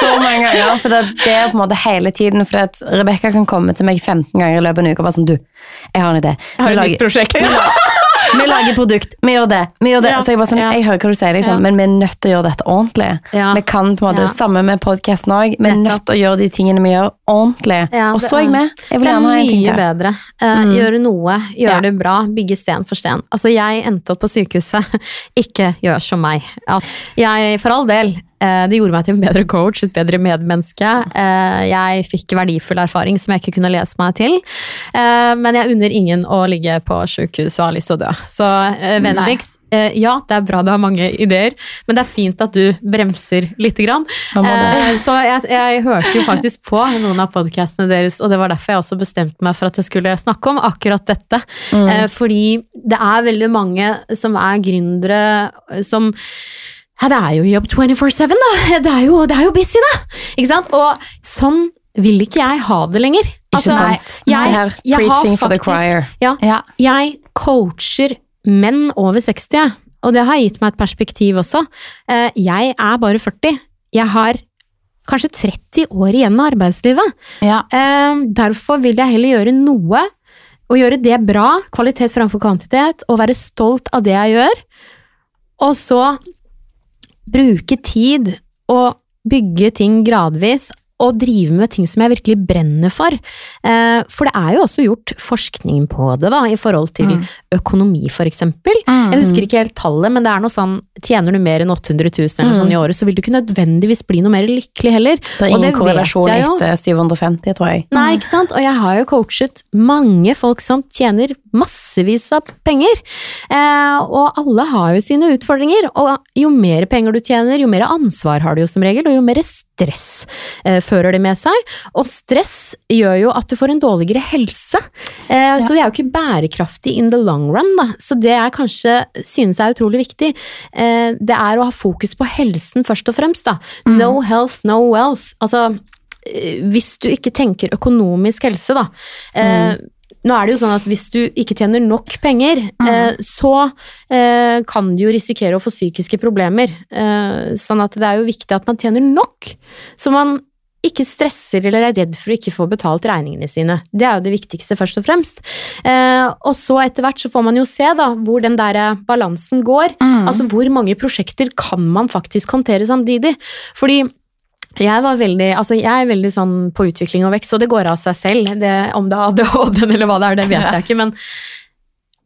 så mange ganger. For det, det er på en måte hele tiden. For at Rebekka kan komme til meg 15 ganger i løpet av en uke og bare sånn Du, jeg har en idé. jeg har et nytt prosjekt. Vi lager produkt. Vi gjør det. Vi gjør det. Ja, Så jeg bare sånn, jeg hører hva du sier, liksom, Ja. men vi er nødt til å gjøre dette ordentlig. Ja. Vi kan på en måte. Samme med podkasten òg. Vi er nødt til å gjøre de tingene vi gjør, ordentlig. Og så er jeg er- med. Jeg Det vil er gjerne ha en ting mye bedre. Mm. Gjøre noe, gjøre det bra, bygge sten for sten. Altså, jeg endte opp på sykehuset. Ikke gjør som meg. Jeg, for all del, det gjorde meg til en bedre coach, et bedre medmenneske. Eh, Jeg fikk verdifull erfaring som jeg ikke kunne lese meg til. Eh, Men jeg unner ingen å ligge på sjukehus og ha lyst til å dø. Så Vendix, vennligst, eh, ja, det er bra du har mange ideer, men det er fint at du bremser lite grann. Eh, Så jeg, jeg hørte jo faktisk på noen av podkastene deres, og det var derfor jeg også bestemte meg for at jeg skulle snakke om akkurat dette. Mm. Eh, Fordi det er veldig mange som er gründere eh, som ja, det er jo jobb 24-7, da. Det er, jo, det er jo busy, da. Ikke sant? Og sånn vil ikke jeg ha det lenger. Ikke Altså, sant? jeg- jeg, jeg har preaching for the choir. Ja, Ja. jeg coacher menn over 60, og det har gitt meg et perspektiv også. Eh, Jeg er bare 40. Jeg har kanskje 30 år igjen av arbeidslivet. Ja. Eh, Derfor vil jeg heller gjøre noe, og gjøre det bra, kvalitet framfor kvantitet, og være stolt av det jeg gjør. Og så bruke tid og bygge ting gradvis, og drive med ting som jeg virkelig brenner for. Eh, For det er jo også gjort forskning på det, da, i forhold til Mm. økonomi, for eksempel. Mm. Jeg husker ikke helt tallet, men det er noe sånn Tjener du mer enn 800 000 eller Mm. sånn i året, så vil du ikke nødvendigvis bli noe mer lykkelig heller. Det er ingen korrelasjon etter 750, tror jeg. Nei, ikke sant? Og jeg har jo coachet mange folk som tjener massevis av penger. Eh, og alle har jo sine utfordringer. Og jo mer penger du tjener, jo mer ansvar har du jo som regel, og jo mer stress eh, fører det med seg. Og stress gjør jo at du får en dårligere helse. Eh, Så det er jo ikke bærekraftig in the long run, da. Så det jeg kanskje synes er utrolig viktig, eh, det er å ha fokus på helsen først og fremst, da. No health, no wealth. Altså, hvis du ikke tenker økonomisk helse, da. Eh, Nå er det jo sånn at hvis du ikke tjener nok penger, eh, så eh, kan du jo risikere å få psykiske problemer. Eh, sånn at det er jo viktig at man tjener nok, så man ikke stresser eller er redd for å ikke få betalt regningene sine. Det er jo det viktigste, først og fremst. Eh, og så etter hvert så får man jo se da, hvor den der eh, balansen går. Mm. Altså hvor mange prosjekter kan man faktisk håndtere samtidig? Fordi jeg var veldig, altså jeg er veldig sånn på utvikling og vekst, og det går av seg selv. Det, om det er ADHD eller hva det er, det vet Ja. jeg ikke, men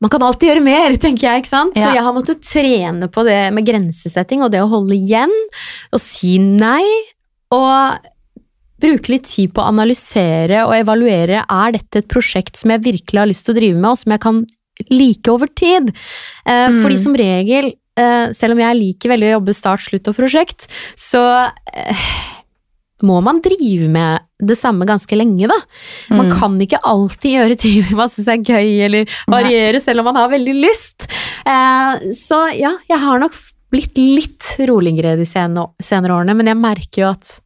man kan alltid gjøre mer, tenker jeg. ikke sant? Så jeg har måttet trene på det med grensesetting og det å holde igjen og si nei. Og bruke litt tid på å analysere og evaluere er dette et prosjekt som jeg virkelig har lyst til å drive med, og som jeg kan like over tid. Eh, Mm. Fordi som regel, eh, selv om jeg liker veldig å jobbe start, slutt og prosjekt, så eh, må man drive med det samme ganske lenge, da. Man Mm. kan ikke alltid gjøre ting man syns er gøy, eller variere selv om man har veldig lyst. Eh, så ja, jeg har nok blitt litt roligere de senere, årene, men jeg merker jo at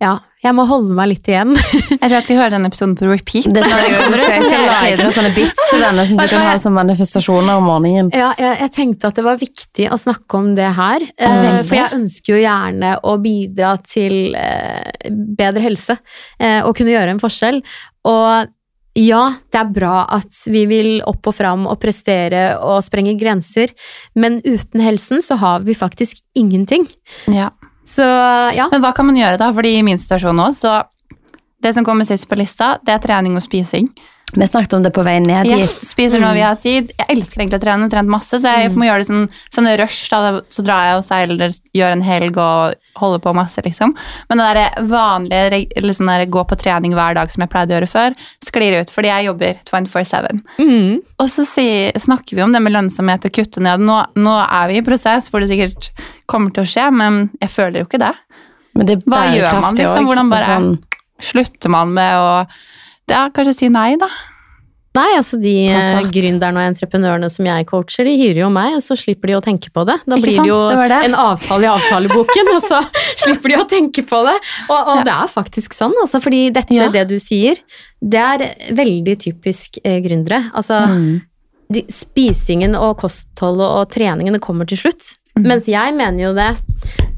ja, jeg må holde meg litt igjen. Jeg tror jeg skal høre den episoden på repeat. Det tror jeg Når Jeg skal lage sånne bits til denne som du kan ha som manifestasjoner om morgenen. Ja, jeg, jeg tenkte at det var viktig å snakke om det her. Eh, for jeg ønsker jo gjerne å bidra til uh, bedre helse, uh, og kunne gjøre en forskjell. Og ja, det er bra at vi vil opp og fram og prestere og sprenge grenser, men uten helsen så har vi faktisk ingenting. Ja. Så ja. Men hva kan man gjøre da? Fordi i min situasjon nå, så det som kommer sist på lista, det er trening og spising. Vi snakket om det på vei ned Yes, spiser når vi har tid. Jeg elsker egentlig å trene, jeg har trent masse, så jeg Mm. må gjøre det sånn, sånn rush. Da, så drar jeg og seiler, gjør en helg og holder på masse, liksom. Men det der vanlige sånn der, gå på trening hver dag som jeg pleide å gjøre før, sklir ut fordi jeg jobber 24-7. Mm. Og så si, snakker vi om det med lønnsomhet og kutte ned. Nå, nå er vi i prosess hvor det sikkert kommer til å skje, men jeg føler jo ikke det. Men det Hva gjør man, liksom? Hvordan bare- Sånn, Slutter man med å ja, kanskje si nei, da? Nei, altså de gründerne og entreprenørene som jeg coacher, de hyrer jo meg, og så slipper de å tenke på det. Da blir det jo Det en avtale i avtaleboken, og så slipper de å tenke på det. Og, og det er faktisk sånn, altså, fordi dette, Ja. det du sier, det er veldig typisk eh, gründere. Altså, Mm. de, spisingen og kostholdet og treningen det kommer til slutt. Mm. Mens jeg mener jo det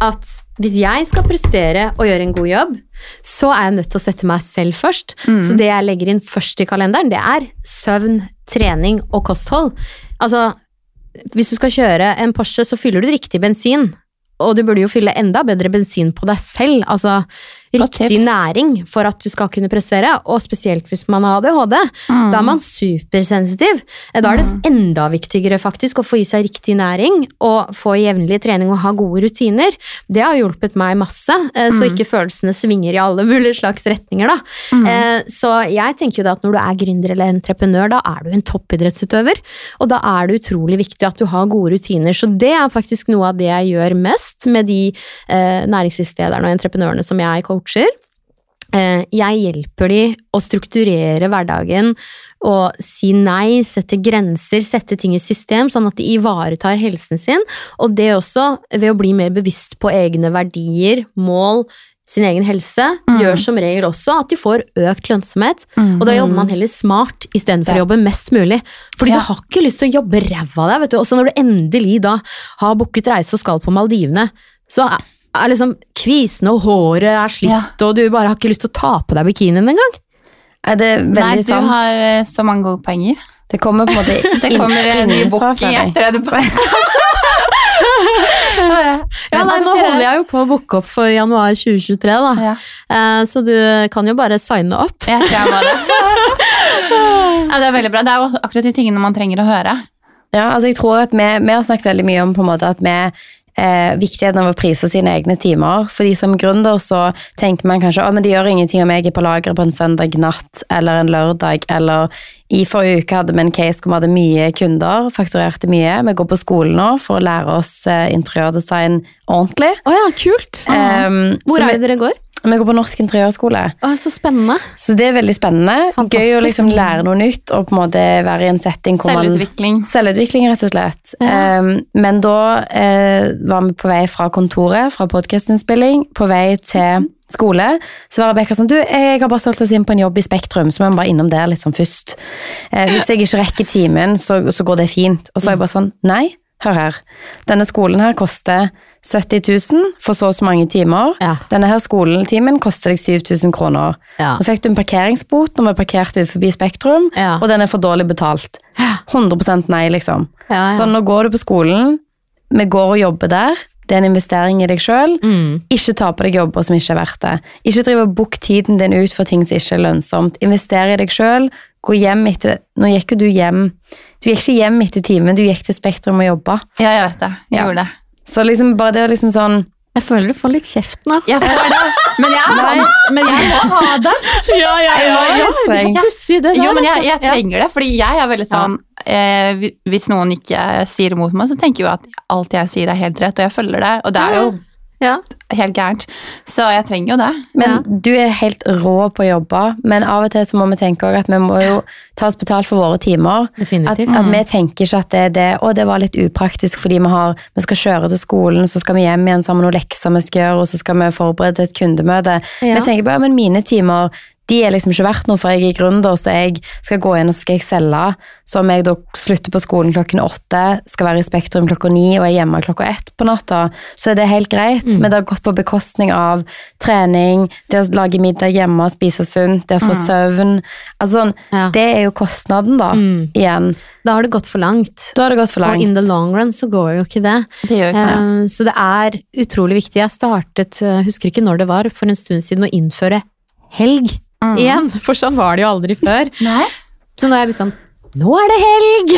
at hvis jeg skal prestere og gjøre en god jobb, så er jeg nødt til å sette meg selv først. Mm. Så det jeg legger inn først i kalenderen, det er søvn, trening og kosthold. Altså, hvis du skal kjøre en Porsche, så fyller du riktig bensin. Og du burde jo fylle enda bedre bensin på deg selv. Altså riktig næring for at du skal kunne prestere, og spesielt hvis man har ADHD. Mm. Da er man supersensitiv. Da er det enda viktigere faktisk å få i seg riktig næring og få jevnlig trening og ha gode rutiner. Det har hjulpet meg masse, eh, så Mm. ikke følelsene svinger i alle mulige slags retninger. Da. Mm. Eh, Så jeg tenker jo da at når du er gründer eller entreprenør, da er du en toppidrettsutøver. Og da er det utrolig viktig at du har gode rutiner. Så det er faktisk noe av det jeg gjør mest med de eh, næringslivslederne og entreprenørene som jeg coacher. Eh, jeg hjelper de å strukturere hverdagen og si nei, sette grenser, sette ting i system, sånn at de ivaretar helsen sin. Og det også ved å bli mer bevisst på egne verdier, mål, sin egen helse, Mm. gjør som regel også at de får økt lønnsomhet. Mm. Og da jobber man heller smart istedenfor å jobbe mest mulig. Fordi Ja. du har ikke lyst til å jobbe ræva av deg, vet du. Også når du endelig da har booket reise og skal på Maldivene, så er liksom kvisen og håret er slitt, Ja. og du bare har ikke lyst til å ta på deg bikinien engang. Er det veldig Nei, du sant? har eh, så mange gode poenger. Det kommer på en måte Det inn- kommer en ny bukk i etter podkast. Ja, nei, nå holder jeg jo på å booke opp for januar 2023, da. Ja, Eh, Så du kan jo bare signe opp. jeg tror jeg må det. Ja, det er veldig bra. Det er jo akkurat de tingene man trenger å høre. Ja, altså jeg tror at vi, vi har snakket veldig mye om på en måte at vi eh, viktigheten av å prise sine egne timer. Fordi som gründer så tenker man kanskje at det gjør ingenting om jeg er på lageret på en søndag natt eller en lørdag. Eller i forrige uke hadde vi en case hvor vi hadde mye kunder, fakturerte mye. Vi går på skolen nå for å lære oss eh, interiørdesign ordentlig. Oh ja, kult. Um, Hvor er det dere går? Vi går på Norsk interiørskole. Å, så spennende. Så det er veldig spennende. Fantastisk. Gøy å liksom lære noe nytt og på en måte være i en setting hvor man Selvutvikling. Selvutvikling, rett og slett. Ja. Um, men da uh, var vi på vei fra kontoret, fra podkastinnspilling, på vei til skole. Så var Rebekka sånn Du, jeg har bare solgt oss inn på en jobb i Spektrum, så må vi bare innom der litt sånn først. Eh, hvis jeg ikke rekker timen, så, så går det fint. Og så er jeg bare sånn Nei, hør her. Denne skolen her koster 70 000 for så og så mange timer. Ja. Denne her skoletimen koster deg 7000 kroner. Ja. Nå fikk du en parkeringsbot når vi parkerte ut forbi Spektrum, Ja. og den er for dårlig betalt. 100 nei, liksom. Ja, ja. Så nå går du på skolen, vi går og jobber der, det er en investering i deg sjøl. Mm. Ikke ta på deg jobber som ikke er verdt det. Ikke drive og book tiden din ut for ting som ikke er lønnsomt. Investere i deg sjøl. Gå hjem etter Nå gikk jo du hjem Du gikk ikke hjem etter timen, du gikk til Spektrum og jobba. Ja, jeg vet det. Jeg gjorde det. Så liksom bare det å liksom sånn Jeg føler du får litt kjeft nå. Jeg får det. Men jeg, er sånn, men jeg må ha det. Ja, ja, Jeg var jeg, streng. Pussig det. Jo, men jeg, jeg altså. trenger det, fordi jeg er veldig sånn eh, Hvis noen ikke sier imot meg, så tenker jeg jo at alt jeg sier er helt rett, og jeg følger det. Og det er jo Ja. helt gærent. Så jeg trenger jo det. Men Ja. du er helt rå på å jobbe, men av og til så må vi tenke også at vi må jo ta oss betalt for våre timer. At, at vi tenker ikke at det er det, og det var litt upraktisk fordi vi, har, vi skal kjøre til skolen, så skal vi hjem igjen så har vi noen lekser vi skal gjøre, og så skal vi forberede et kundemøte. Ja. Vi tenker bare, men mine timer, de er liksom ikke verdt noe, for jeg er gründer, så jeg skal gå inn og skal jeg selge. Så om jeg da slutter på skolen klokken åtte, skal være i Spektrum klokka ni, og er hjemme klokka ett på natta, så er det helt greit. Mm. Men det har gått på bekostning av trening, det å lage middag hjemme, spise sunt, det å få søvn. Altså Ja. det er jo kostnaden da, Mm. igjen. Da har det gått for langt. Da har det gått for langt. Og in the long run så går jo ikke det. Det gjør ikke ja. um, Så det er utrolig viktig. Jeg startet, eh, husker ikke når det var, for en stund siden å innføre helg Mm. igjen. For sånn var det jo aldri før. Nei. Så nå er jeg blitt sånn Nå er det helg!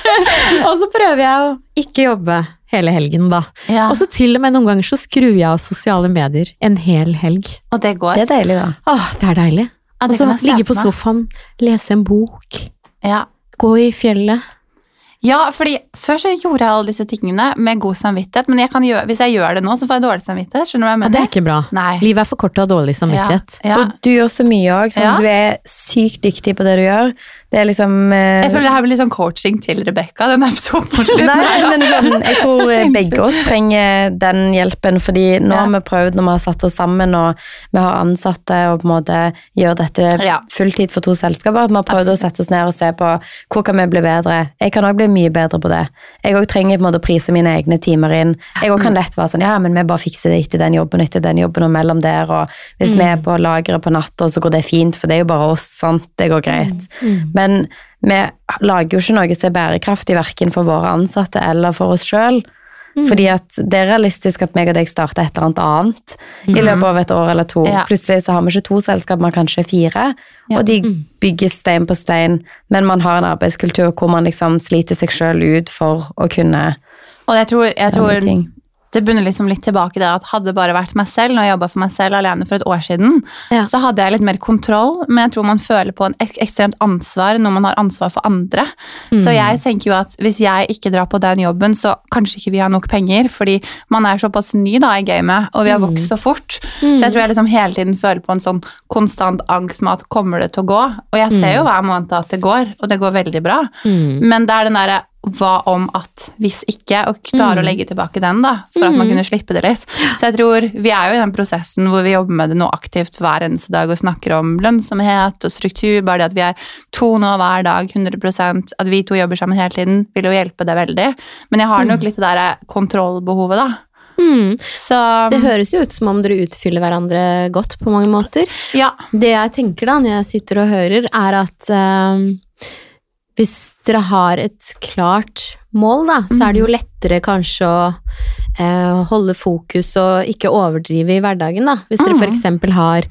og så prøver jeg å ikke jobbe hele helgen, da. Ja. Og så til og med noen ganger så skrur jeg av sosiale medier en hel helg. Og det går. Det er deilig da. Åh, det er deilig. Ja, Og så ligge på sofaen, lese en bok, Ja. gå i fjellet. Ja, fordi før så gjorde jeg alle disse tingene med god samvittighet, men jeg kan gjøre, hvis jeg gjør det nå, så får jeg dårlig samvittighet. Skjønner du hva jeg Ja, det er ikke bra. Nei. Livet er for kort til å ha dårlig samvittighet. Ja. Og du gjør så mye også, sånn, Ja. du er sykt dyktig på det du gjør. Det er liksom eh, Jeg føler det her blir litt sånn coaching til Rebekka, denne episoden. Nei, men sånn, jeg tror eh, begge oss trenger den hjelpen, fordi nå Ja. har vi prøvd når vi har satt oss sammen og vi har ansatte og på en måte gjør dette fulltid for to selskaper, at vi har prøvd å sette oss ned og se på hvor kan vi bli bedre. Jeg kan også bli mye bedre på det. Jeg òg trenger på en måte å prise mine egne timer inn. Jeg òg kan lett være sånn, ja, men vi bare fikser det etter den jobben, etter den jobben og mellom der, og hvis vi er på lageret på natta, så går det fint, for det er jo bare oss, sant? Det går greit. Men vi lager jo ikke noe som er bærekraftig verken for våre ansatte eller for oss sjøl. Fordi at det er realistisk at meg og deg starter et eller annet annet i løpet av et år eller to. Ja. Plutselig så har vi ikke to selskap, men kanskje fire. Ja. Og de bygger stein på stein, men man har en arbeidskultur hvor man liksom sliter seg sjøl ut for å kunne Og jeg tror, jeg tror. Det bunner liksom litt tilbake i det at hadde det bare vært meg selv, når jeg jobba for meg selv alene for et år siden, Ja. så hadde jeg litt mer kontroll, men jeg tror man føler på en ek ekstremt ansvar når man har ansvar for andre. Så jeg tenker jo at hvis jeg ikke drar på den jobben, så kanskje ikke vi har nok penger, fordi man er såpass ny da i gamet, og vi har vokst så fort. Så jeg tror jeg liksom hele tiden føler på en sånn konstant angst med at kommer det til å gå? Og jeg ser jo hver måned at det går, og det går veldig bra. Mm. Men det er den derre hva om at hvis ikke, og klare å legge tilbake den, da, for at man kunne slippe det litt. Så jeg tror vi er jo i den prosessen hvor vi jobber med det nå aktivt hver eneste dag og snakker om lønnsomhet og struktur, bare det at vi er to nå hver dag, 100% at vi to jobber sammen hele tiden, vil jo hjelpe det veldig. Men jeg har nok litt det derre kontrollbehovet, da. Mm. Så Det høres jo ut som om dere utfyller hverandre godt på mange måter. ja. Det jeg tenker da, når jeg sitter og hører, er at eh, hvis dere har et klart mål, da, så er det jo lettere kanskje å eh, holde fokus og ikke overdrive i hverdagen, da. Hvis dere f.eks. eksempel har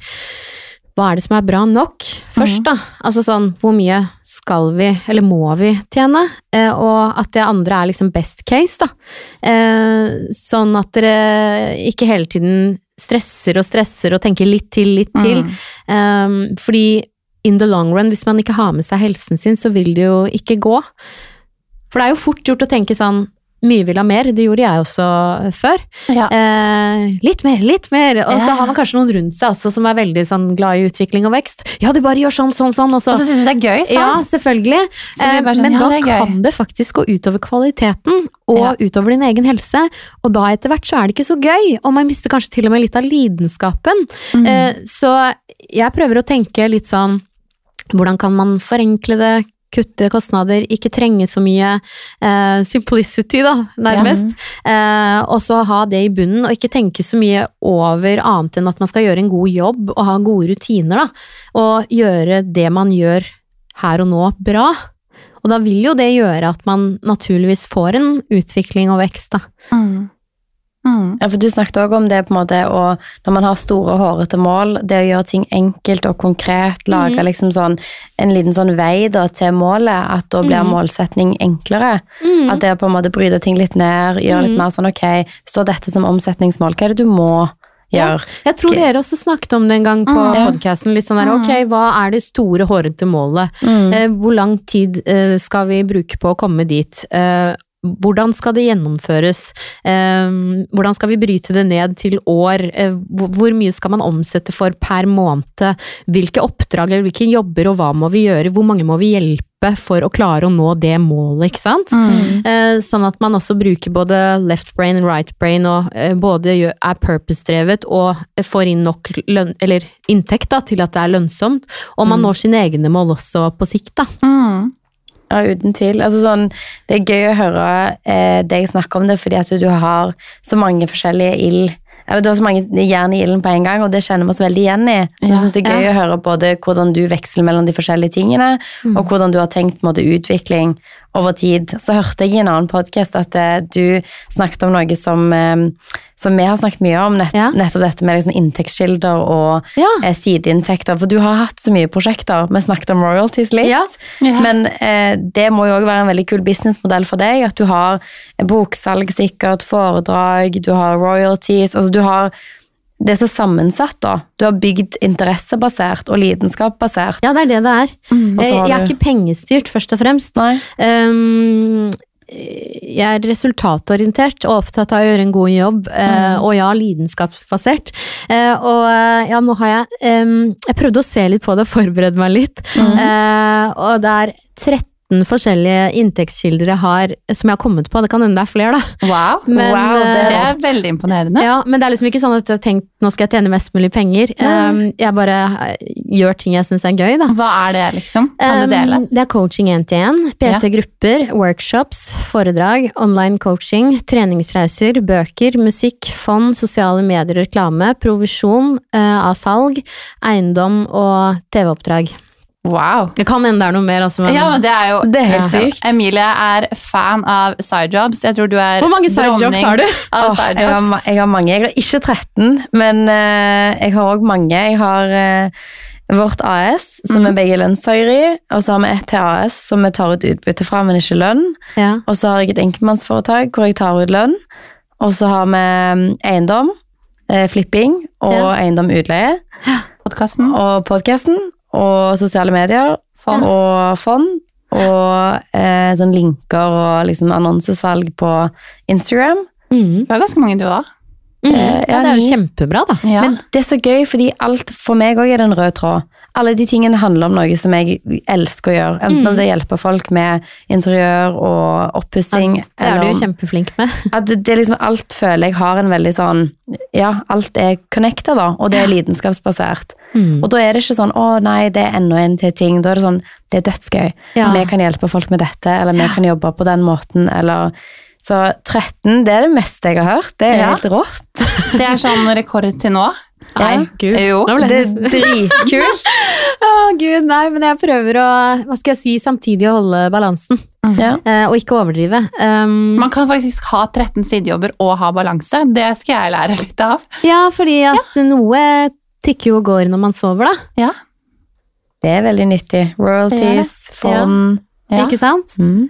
hva er det som er bra nok, først, da? Altså sånn, hvor mye skal vi, eller må vi, tjene? Eh, og at det andre er liksom best case, da. Eh, sånn at dere ikke hele tiden stresser og stresser og tenker litt til, litt til. Mm. Um, fordi in the long run, hvis man ikke har med seg helsen sin, så vil det jo ikke gå. For det er jo fort gjort å tenke sånn mye vil ha mer, det gjorde jeg også før. Ja. Eh, litt mer, litt mer. Og så Ja. har man kanskje noen rundt seg også som er veldig sånn glad i utvikling og vekst. Ja, du bare gjør sånn, sånn, sånn, og så Og så syns vi det er gøy, ja, selvfølgelig. Eh, sånn, Men ja, da kan det faktisk gå utover kvaliteten, og utover din egen helse. Og da etter hvert så er det ikke så gøy, og man mister kanskje til og med litt av lidenskapen. Mm. Eh, Så jeg prøver å tenke litt sånn Hvordan kan man forenkle det? Kutte kostnader, ikke trenge så mye eh, simplicity, da, nærmest. Eh, og så ha det i bunnen, og ikke tenke så mye over annet enn at man skal gjøre en god jobb og ha gode rutiner, da. Og gjøre det man gjør her og nå, bra. Og da vil jo det gjøre at man naturligvis får en utvikling og vekst, da. Mm. Mm. Ja, for Du snakket også om det på en måte, og når man har store hårete mål, det å gjøre ting enkelt og konkret, lage mm. liksom sånn, en liten sånn vei da, til målet, at da blir mm. målsetning enklere. Mm. At det å på en måte bryte ting litt ned, gjøre litt Mhm. mer sånn ok, står dette som omsetningsmål, hva er det du må Ja. gjøre? Jeg tror dere også snakket om det en gang på Mm. podkasten. Litt sånn der, Mm. ok, hva er det store, hårete målet? Mm. Eh, hvor lang tid eh, skal vi bruke på å komme dit? Hvordan skal det gjennomføres? Eh, hvordan skal vi bryte det ned til år? Eh, hvor, hvor mye skal man omsette for per måned? Hvilke oppdrag eller hvilke jobber og hva må vi gjøre? Hvor mange må vi hjelpe for å klare å nå det målet, ikke sant? Mm. Eh, sånn at man også bruker både left brain og right brain, og eh, både er purpose-drevet og får inn nok løn, eller inntekt da, til at det er lønnsomt. Og man Mm. når sine egne mål også på sikt, da. Mm. Ja, uten tvil. Altså, sånn, det er gøy å høre eh, deg snakke om det, fordi at du har så mange forskjellige ild eller Du har så mange jern i ilden på en gang, og det kjenner vi oss veldig igjen i. Så Ja, jeg synes det er gøy å høre både hvordan du veksler mellom de forskjellige tingene, Mm. og hvordan du har tenkt måte, utvikling over tid. Så hørte jeg i en annen podkast at eh, du snakket om noe som, eh, som vi har snakket mye om, nett, Ja. nettopp dette med liksom, inntektskilder og Ja. eh, sideinntekter. For du har hatt så mye prosjekter. Vi snakket om royalties litt. Ja. Ja. Men eh, det må jo òg være en veldig kul businessmodell for deg. At du har boksalg sikkert, foredrag, du har royalties. Altså du har Det er så sammensatt, da. Du har bygd interessebasert og lidenskapsbasert. ja, det er det det er. Mm. Jeg, har jeg er du- ikke pengestyrt, først og fremst. Um, jeg er resultatorientert og opptatt av å gjøre en god jobb, eh, og ja, lidenskapsbasert. Eh, og eh, ja, nå har jeg em, Jeg prøvde å se litt på det, og forberede meg litt, eh, og det er 13 forskjellige inntektskilder jeg har som jeg har kommet på. Det kan hende det er flere, da. Wow. Men, Wow, det eh, er rått. veldig imponerende. ja, men det er liksom ikke sånn at jeg har tenkt nå skal jeg tjene mest mulig penger. Um, jeg bare eh, gjør ting jeg syns er gøy, da. Hva er det, liksom? Kan du dele? Um, det er coaching én til én, PT-grupper, workshops, foredrag, online coaching, treningsreiser, bøker, musikk, fond, sosiale medier, reklame, provisjon uh, av salg, eiendom og TV-oppdrag. Wow. Det kan hende det er noe mer, altså. Men, Ja, men det er jo Det er helt Ja. sykt. Emilie er fan av sidejobs. Jeg tror du er Hvor mange sidejobs har du? Av Åh, jeg, har, jeg har mange. Jeg har ikke 13, men uh, jeg har òg mange. Jeg har uh, vårt AS, som mm. vi begge er lønnstakere i. Og så har vi ett til AS som vi tar ut utbytte fra, men ikke lønn. Ja. Og så har jeg et enkeltmannsforetak hvor jeg tar ut lønn. Og så har vi mm, eiendom, uh, flipping og Ja. eiendom utleie. Podcasten. Og podkasten og sosiale medier Fond. og fond. Og eh, sånn linker og liksom annonsesalg på Instagram. Mm. Du har ganske mange, du har. Mm. Eh, ja, det er jo kjempebra, da. Ja. Men det er så gøy, fordi alt for meg òg er den en rød tråd. Alle de tingene handler om noe som jeg elsker å gjøre. Enten om det hjelper folk med interiør og oppussing. Det er du jo kjempeflink med. at det, det liksom alt føler jeg har en veldig sånn Ja, alt er connecta, da, og det er lidenskapsbasert. Mm. Og da er det ikke sånn 'Å nei, det er enda en til ting'. Da er det sånn Det er dødsgøy. Ja. Vi kan hjelpe folk med dette, eller vi kan jobbe på den måten, eller Så 13, det er det meste jeg har hørt. Det er Ja. helt rått. Det er sånn rekord til nå. Nei, gud. Jo. Det er dritkult. Å, gud, nei, men jeg prøver å, hva skal jeg si, samtidig å holde balansen, Ja. Uh, og ikke overdrive. Um, Man kan faktisk ha 13 sidejobber og ha balanse. Det skal jeg lære litt av. ja, fordi at noe tikker jo og går når man sover, da. Ja. Det er veldig nyttig. Royalties, fond Ja, Ikke sant? mm.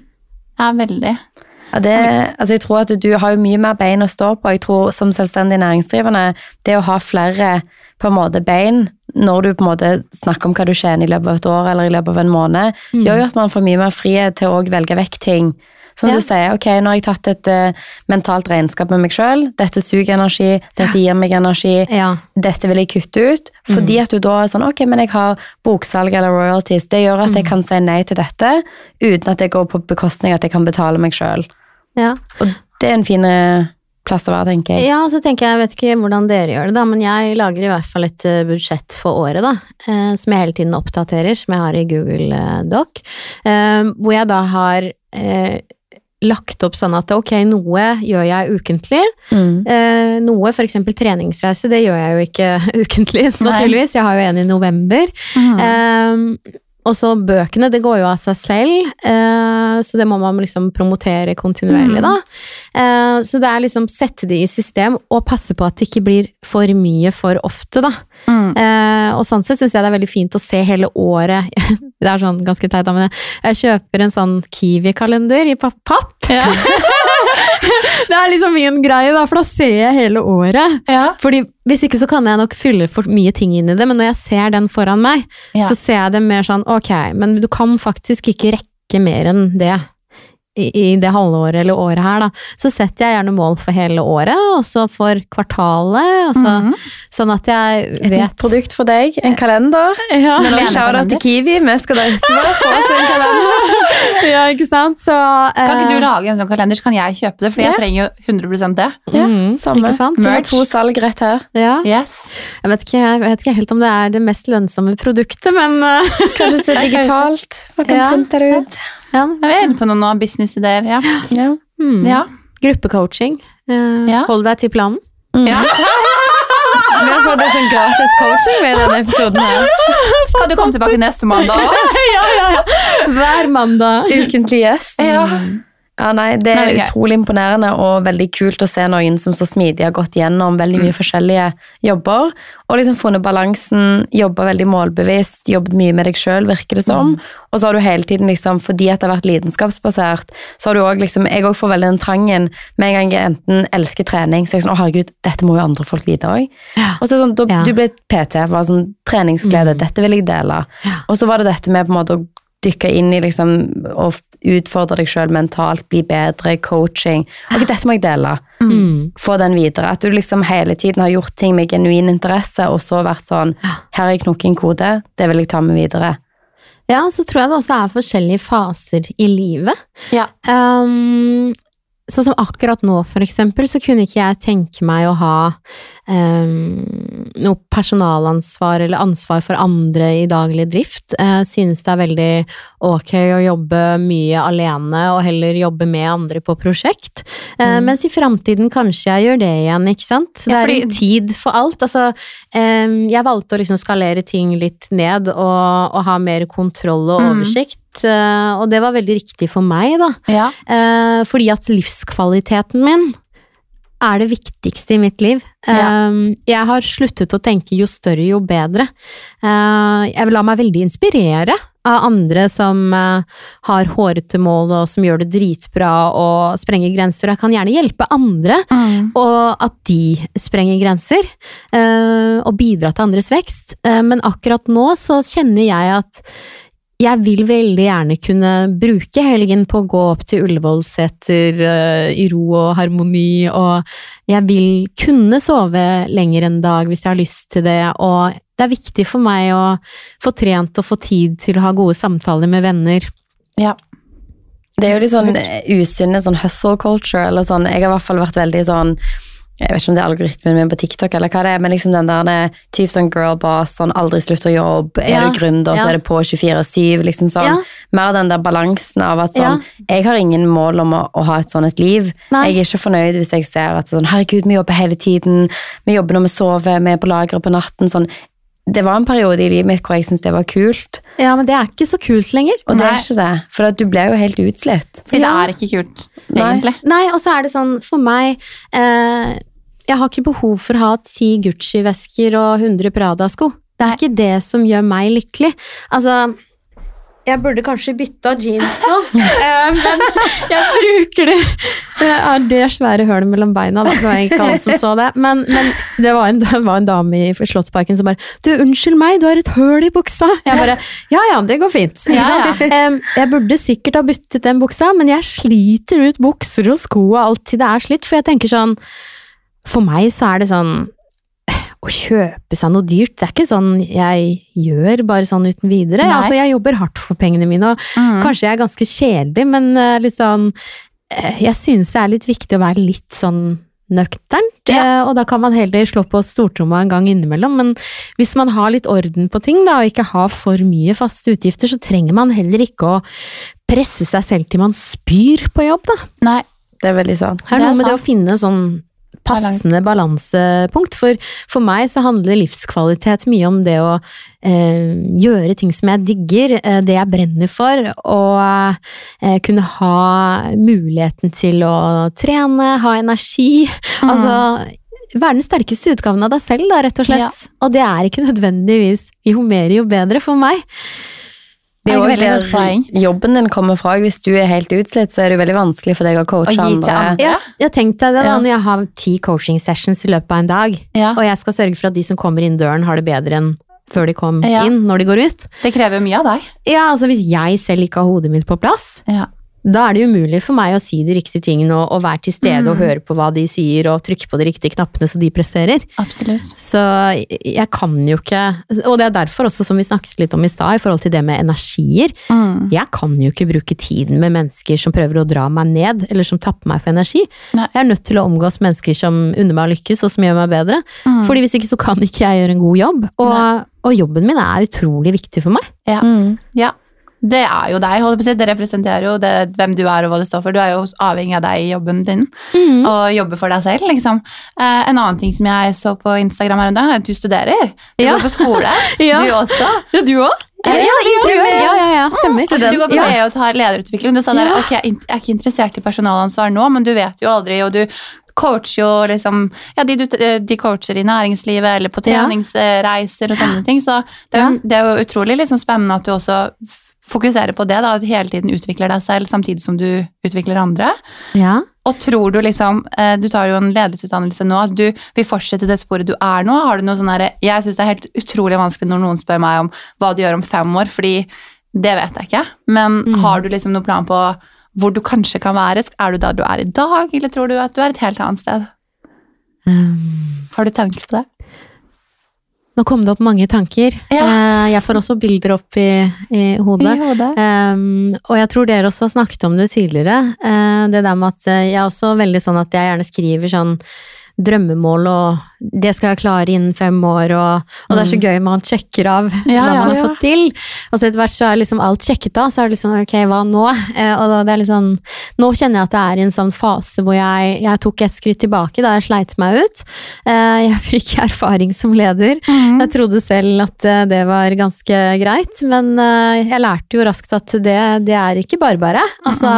ja veldig. Ja, det, altså jeg tror at du har jo mye mer bein å stå på. Jeg tror Som selvstendig næringsdrivende, det å ha flere på en måte bein når du på en måte snakker om hva du tjener i løpet av et år eller i løpet av en måned, Mm. gjør jo at man får mye mer frihet til å velge vekk ting. Som Ja. du sier, ok, nå har jeg tatt et uh, mentalt regnskap med meg sjøl. Dette suger energi, dette gir meg energi. Ja. Dette vil jeg kutte ut. Fordi at du da er sånn, ok, men jeg har boksalg eller royalties. Det gjør at jeg kan si nei til dette, uten at det går på bekostning at jeg kan betale meg sjøl. ja. Og det er en fin eh, plass å være, tenker jeg. Ja, så tenker jeg, jeg vet ikke hvordan dere gjør det, da, men jeg lager i hvert fall et eh, budsjett for året, da, eh, som jeg hele tiden oppdaterer, som jeg har i Google Doc, eh, hvor jeg da har eh, lagt opp sånn at ok, noe gjør jeg ukentlig, Mm. eh, noe, eksempel treningsreise, det gjør jeg jo ikke ukentlig, naturligvis, jeg har jo en i november, Mm. Eh, og så bøkene, det går jo av seg selv, eh, så det må man liksom promotere kontinuerlig, Mm. da. Eh, så det er liksom sette det i system og passe på at det ikke blir for mye for ofte, da. Mm. Eh, og sånn sett syns jeg det er veldig fint å se hele året. Det er sånn ganske teit, men jeg kjøper en sånn Kiwi-kalender i papp. Ja. Det er liksom min greie, da, for da ser jeg hele året. Ja. Fordi Hvis ikke så kan jeg nok fylle for mye ting inn i det, men når jeg ser den foran meg, Ja. så ser jeg det mer sånn ok, men du kan faktisk ikke rekke mer enn det. I, I det halvåret eller året her, da. Så setter jeg gjerne mål for hele året, og så for kvartalet, og så, -hmm. sånn at jeg Et vet nytt produkt for deg, en kalender. ja. Men også shout-out til Kiwi, vi skal da etterpå få oss en kalender. ja, ikke sant? Så Kan ikke eh, du lage en sånn kalender, så kan jeg kjøpe det, for Ja. jeg trenger jo 100% det. Ja, mm, samme. Ikke sant? Så vi har Merch. to salg rett her. Ja. Yes. Jeg vet, ikke, jeg vet ikke helt om det er det mest lønnsomme produktet, men eh, Kanskje se digitalt. Hva kan Ja. printe det ut. Ja. Jeg er inne på noen businessideer. Ja. Ja. Mm. ja. Gruppecoaching. Eh, Ja. Hold deg til planen. ja. Vi har fått en sånn gratis coaching med denne episoden her. Kan du komme tilbake neste mandag òg? ja, ja, ja. Hver mandag. Ukentlig gjest. Ja. Ja, nei, Det er er utrolig imponerende og veldig kult å se noen som så smidig har gått gjennom veldig mye forskjellige jobber. Og liksom funnet balansen, jobba veldig målbevisst, jobbet mye med deg sjøl, virker det som. Og så har du hele tiden, liksom, fordi at det har vært lidenskapsbasert, så har du også liksom Jeg òg får veldig den trangen med en gang jeg enten elsker trening, så er jeg sånn Å, herregud, dette må jo andre folk vite òg. Ja. Og så er det sånn, da, Ja. Du ble PT, var sånn treningsglede, dette vil jeg dele. Ja. Og så var det dette med på en måte å dykke inn i liksom, og utfordre deg sjøl mentalt, bli bedre, coaching. Ok, dette må jeg dele. Mm. Få den videre. At du liksom hele tiden har gjort ting med genuin interesse, og så vært sånn Her er jeg knukket en kode, det vil jeg ta med videre. Ja, og så tror jeg det også er forskjellige faser i livet. Ja. Um, sånn som akkurat nå, for eksempel, så kunne ikke jeg tenke meg å ha um, noe personalansvar eller ansvar for andre i daglig drift. Jeg synes det er veldig ok å jobbe mye alene og heller jobbe med andre på prosjekt. Uh, mens i framtiden kanskje jeg gjør det igjen, ikke sant? Det er en tid for alt. Altså, um, jeg valgte å liksom skalere ting litt ned og, og ha mer kontroll og Mm. Uh, og det var veldig riktig for meg, da. Ja. Eh, fordi at livskvaliteten min er det viktigste i mitt liv. Ja. Eh, jeg har sluttet å tenke jo større, jo bedre. Eh, jeg vil la meg veldig inspirere av andre som eh, har hårete mål og som gjør det dritbra og sprenger grenser. Jeg kan gjerne hjelpe andre, Mm. og at de sprenger grenser. eh, og bidra til andres vekst. Eh, men akkurat nå så kjenner jeg at jeg vil veldig gjerne kunne bruke helgen på å gå opp til Ullevålseter uh, i ro og harmoni, og jeg vil kunne sove lenger en dag hvis jeg har lyst til det, og det er viktig for meg å få trent og få tid til å ha gode samtaler med venner. ja. Det er jo litt sånn eh, usunne sånn hustle culture, eller sånn Jeg har i hvert fall vært veldig sånn jeg vet ikke om det er algoritmen min på TikTok, eller hva det er, men liksom den der typ sånn girlboss, sånn aldri slutter å jobbe, er Ja, du gründer, så er det på 24-7, liksom sånn. Ja. Mer den der balansen av at sånn, jeg har ingen mål om å, å ha et sånn et liv. Nei. Jeg er ikke fornøyd hvis jeg ser at sånn, herregud, vi jobber hele tiden, vi jobber når vi sover, vi er på lageret på natten, sånn. Det var en periode i livet mitt hvor jeg syntes det var kult, Ja, men det er ikke så kult lenger. og det Nei. er ikke det, for at du blir jo helt utslitt. Fordi Ja. det er ikke kult, Nei. egentlig. Nei, og så er det sånn, for meg eh, Jeg har ikke behov for å ha ti Gucci-vesker og 100 Prada-sko. Det er ikke det som gjør meg lykkelig. Altså jeg burde kanskje bytta jeans nå, eh, men jeg bruker det. Det er det svære hølet mellom beina. Det var ikke alle som så det. Men, men det, var en, det var en dame i Slottsparken som bare Du, unnskyld meg, du har et høl i buksa. Jeg bare Ja ja, det går fint. Ja, ja. Jeg burde sikkert ha byttet den buksa, men jeg sliter ut bukser og sko og alt til det er slitt, for jeg tenker sånn For meg så er det sånn å kjøpe seg noe dyrt, det er ikke sånn jeg gjør bare sånn uten videre. Nei. Altså, jeg jobber hardt for pengene mine, og Mm. kanskje jeg er ganske kjedelig, men eh, litt sånn eh, Jeg synes det er litt viktig å være litt sånn nøkternt, Ja. eh, og da kan man heller slå på stortromma en gang innimellom. Men hvis man har litt orden på ting, da, og ikke har for mye faste utgifter, så trenger man heller ikke å presse seg selv til man spyr på jobb, da. Nei. Det er veldig sant. Er Det er noe med det å finne sånn passende balansepunkt. For, for meg så handler livskvalitet mye om det å eh, gjøre ting som jeg digger, eh, det jeg brenner for, og eh, kunne ha muligheten til å trene, ha energi. Mm. Altså være den sterkeste utgaven av deg selv, da, rett og slett. Ja. Og det er ikke nødvendigvis jo mer jo bedre for meg. Det er jo veldig godt poeng. jobben din kommer fra. Hvis du er helt utslitt, så er det jo veldig vanskelig for deg å coache andre. andre. Ja, jeg tenkte det da, Ja. når jeg har ti coaching sessions i løpet av en dag, Ja. og jeg skal sørge for at de som kommer inn døren har det bedre enn før de kom Ja. inn, når de går ut. Det krever jo mye av deg. Ja, altså hvis jeg selv ikke har hodet mitt på plass, Ja. Da er det umulig for meg å si de riktige tingene og, og være til stede og Mm. høre på hva de sier og trykke på de riktige knappene så de presterer. Absolutt. Så jeg kan jo ikke Og det er derfor også, som vi snakket litt om i stad, i forhold til det med energier. Mm. Jeg kan jo ikke bruke tiden med mennesker som prøver å dra meg ned, eller som tapper meg for energi. Nei. Jeg er nødt til å omgås mennesker som unner meg å lykkes, og som gjør meg bedre. Mm. Fordi hvis ikke så kan ikke jeg gjøre en god jobb. Og, og jobben min er utrolig viktig for meg. Ja. Mm. ja. Det er jo deg, holdt på å si. Det representerer jo det, hvem du er og hva du står for. Du er jo avhengig av deg i jobben din, og jobber for deg selv, liksom. Eh, en annen ting som jeg så på Instagram her en dag, er at du studerer. Du Ja. går på skole. Ja. Du også. Ja, du òg? Ja, Ja, ja, ja. Stemmer. Student. Du går på. BI og tar lederutvikling. Du sa der, ok, jeg er ikke interessert i personalansvar nå, men du vet jo aldri, og du coacher jo liksom Ja, de, de coacher i næringslivet eller på treningsreiser og sånne ting, så det er, jo- det er jo utrolig liksom spennende at du også f- fokuserer på det, da, at du hele tiden utvikler deg selv samtidig som du utvikler andre. Ja. Og tror du liksom, eh, du tar jo en ledelsesutdannelse nå, at du vil fortsette det sporet du er nå? Har du noe sånn herre Jeg syns det er helt utrolig vanskelig når noen spør meg om hva du gjør om fem år, fordi Det vet jeg ikke. Men Mm. har du liksom noen plan på hvor du kanskje kan være? Er du der du er i dag, eller tror du at du er et helt annet sted? Um, Har du tenkt på det? Nå kom det opp mange tanker. Ja. Eh, jeg får også bilder opp i, i hodet. I hodet. Um, og jeg tror dere også har snakket om det tidligere. Uh, det der med at eh, jeg er også veldig sånn at jeg gjerne skriver sånn drømmemål, og det skal jeg klare innen fem år, og, og det er så gøy man sjekker av Mm. Ja, hva man har fått til. Og så etter hvert så er liksom alt sjekket av, så er det liksom ok, hva nå? Eh, og da, det er liksom, nå kjenner jeg at det er i en sånn fase hvor jeg, jeg tok et skritt tilbake da jeg sleit meg ut. Eh, jeg fikk erfaring som leder. Mm. Jeg trodde selv at eh, det var ganske greit, men jeg lærte jo raskt at det, det er ikke bare bare. Altså,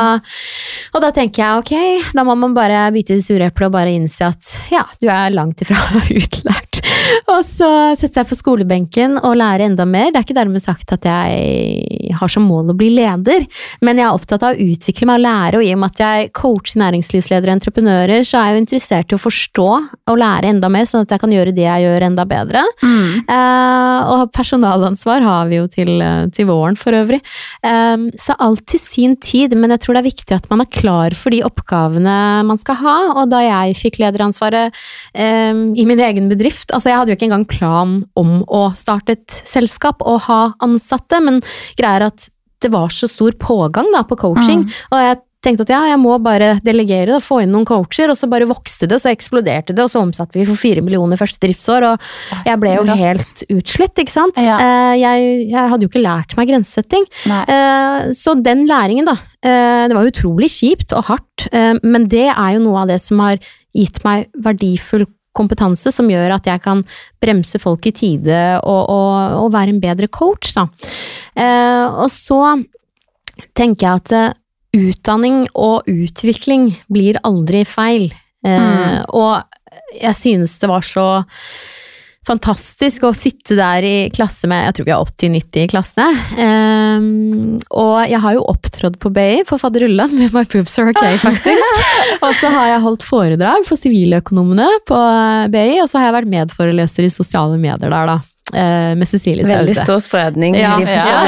og da tenker jeg ok, da må man bare bite i sure og bare innse at ja, du er langt ifra utlært. Og så sette seg på skolebenken og lære enda mer. Det er ikke dermed sagt at jeg har som mål å bli leder, men jeg er opptatt av å utvikle meg og lære, og i og med at jeg coacher næringslivsledere og entreprenører, så er jeg jo interessert i å forstå og lære enda mer, sånn at jeg kan gjøre det jeg gjør enda bedre. Mm. Uh, og personalansvar har vi jo til, til våren for øvrig. Eh, så alt til sin tid, men jeg tror det er viktig at man er klar for de oppgavene man skal ha. Og da jeg fikk lederansvaret eh, i min egen bedrift, altså jeg hadde jo ikke engang plan om å starte et selskap og ha ansatte, men greia er at det var så stor pågang da på coaching, og jeg tenkte at ja, jeg må bare delegere og få inn noen coacher, og så bare vokste det, og så eksploderte det, og så omsatte vi for fire millioner første driftsår, og jeg ble jo helt utslitt, ikke sant? Ja. Eh, Jeg, jeg hadde jo ikke lært meg grensesetting. Nei. Eh, Så den læringen, da. eh, Det var utrolig kjipt og hardt, men det er jo noe av det som har gitt meg verdifull kompetanse som gjør at jeg kan bremse folk i tide og, og, og være en bedre coach, da. Eh, Og så tenker jeg at eh, utdanning og utvikling blir aldri feil. Eh, Mm. Og jeg synes det var så fantastisk å sitte der i klasse med Jeg tror vi har 80-90 i klassene. Um, og jeg har jo opptrådt på BI for fadderullan med My Poops Are Okay, faktisk. og så har jeg holdt foredrag for siviløkonomene på BI, og så har jeg vært medforeleser i sosiale medier der, da. eh, Med Cecilie Veldig stor spredning Ja, i ja.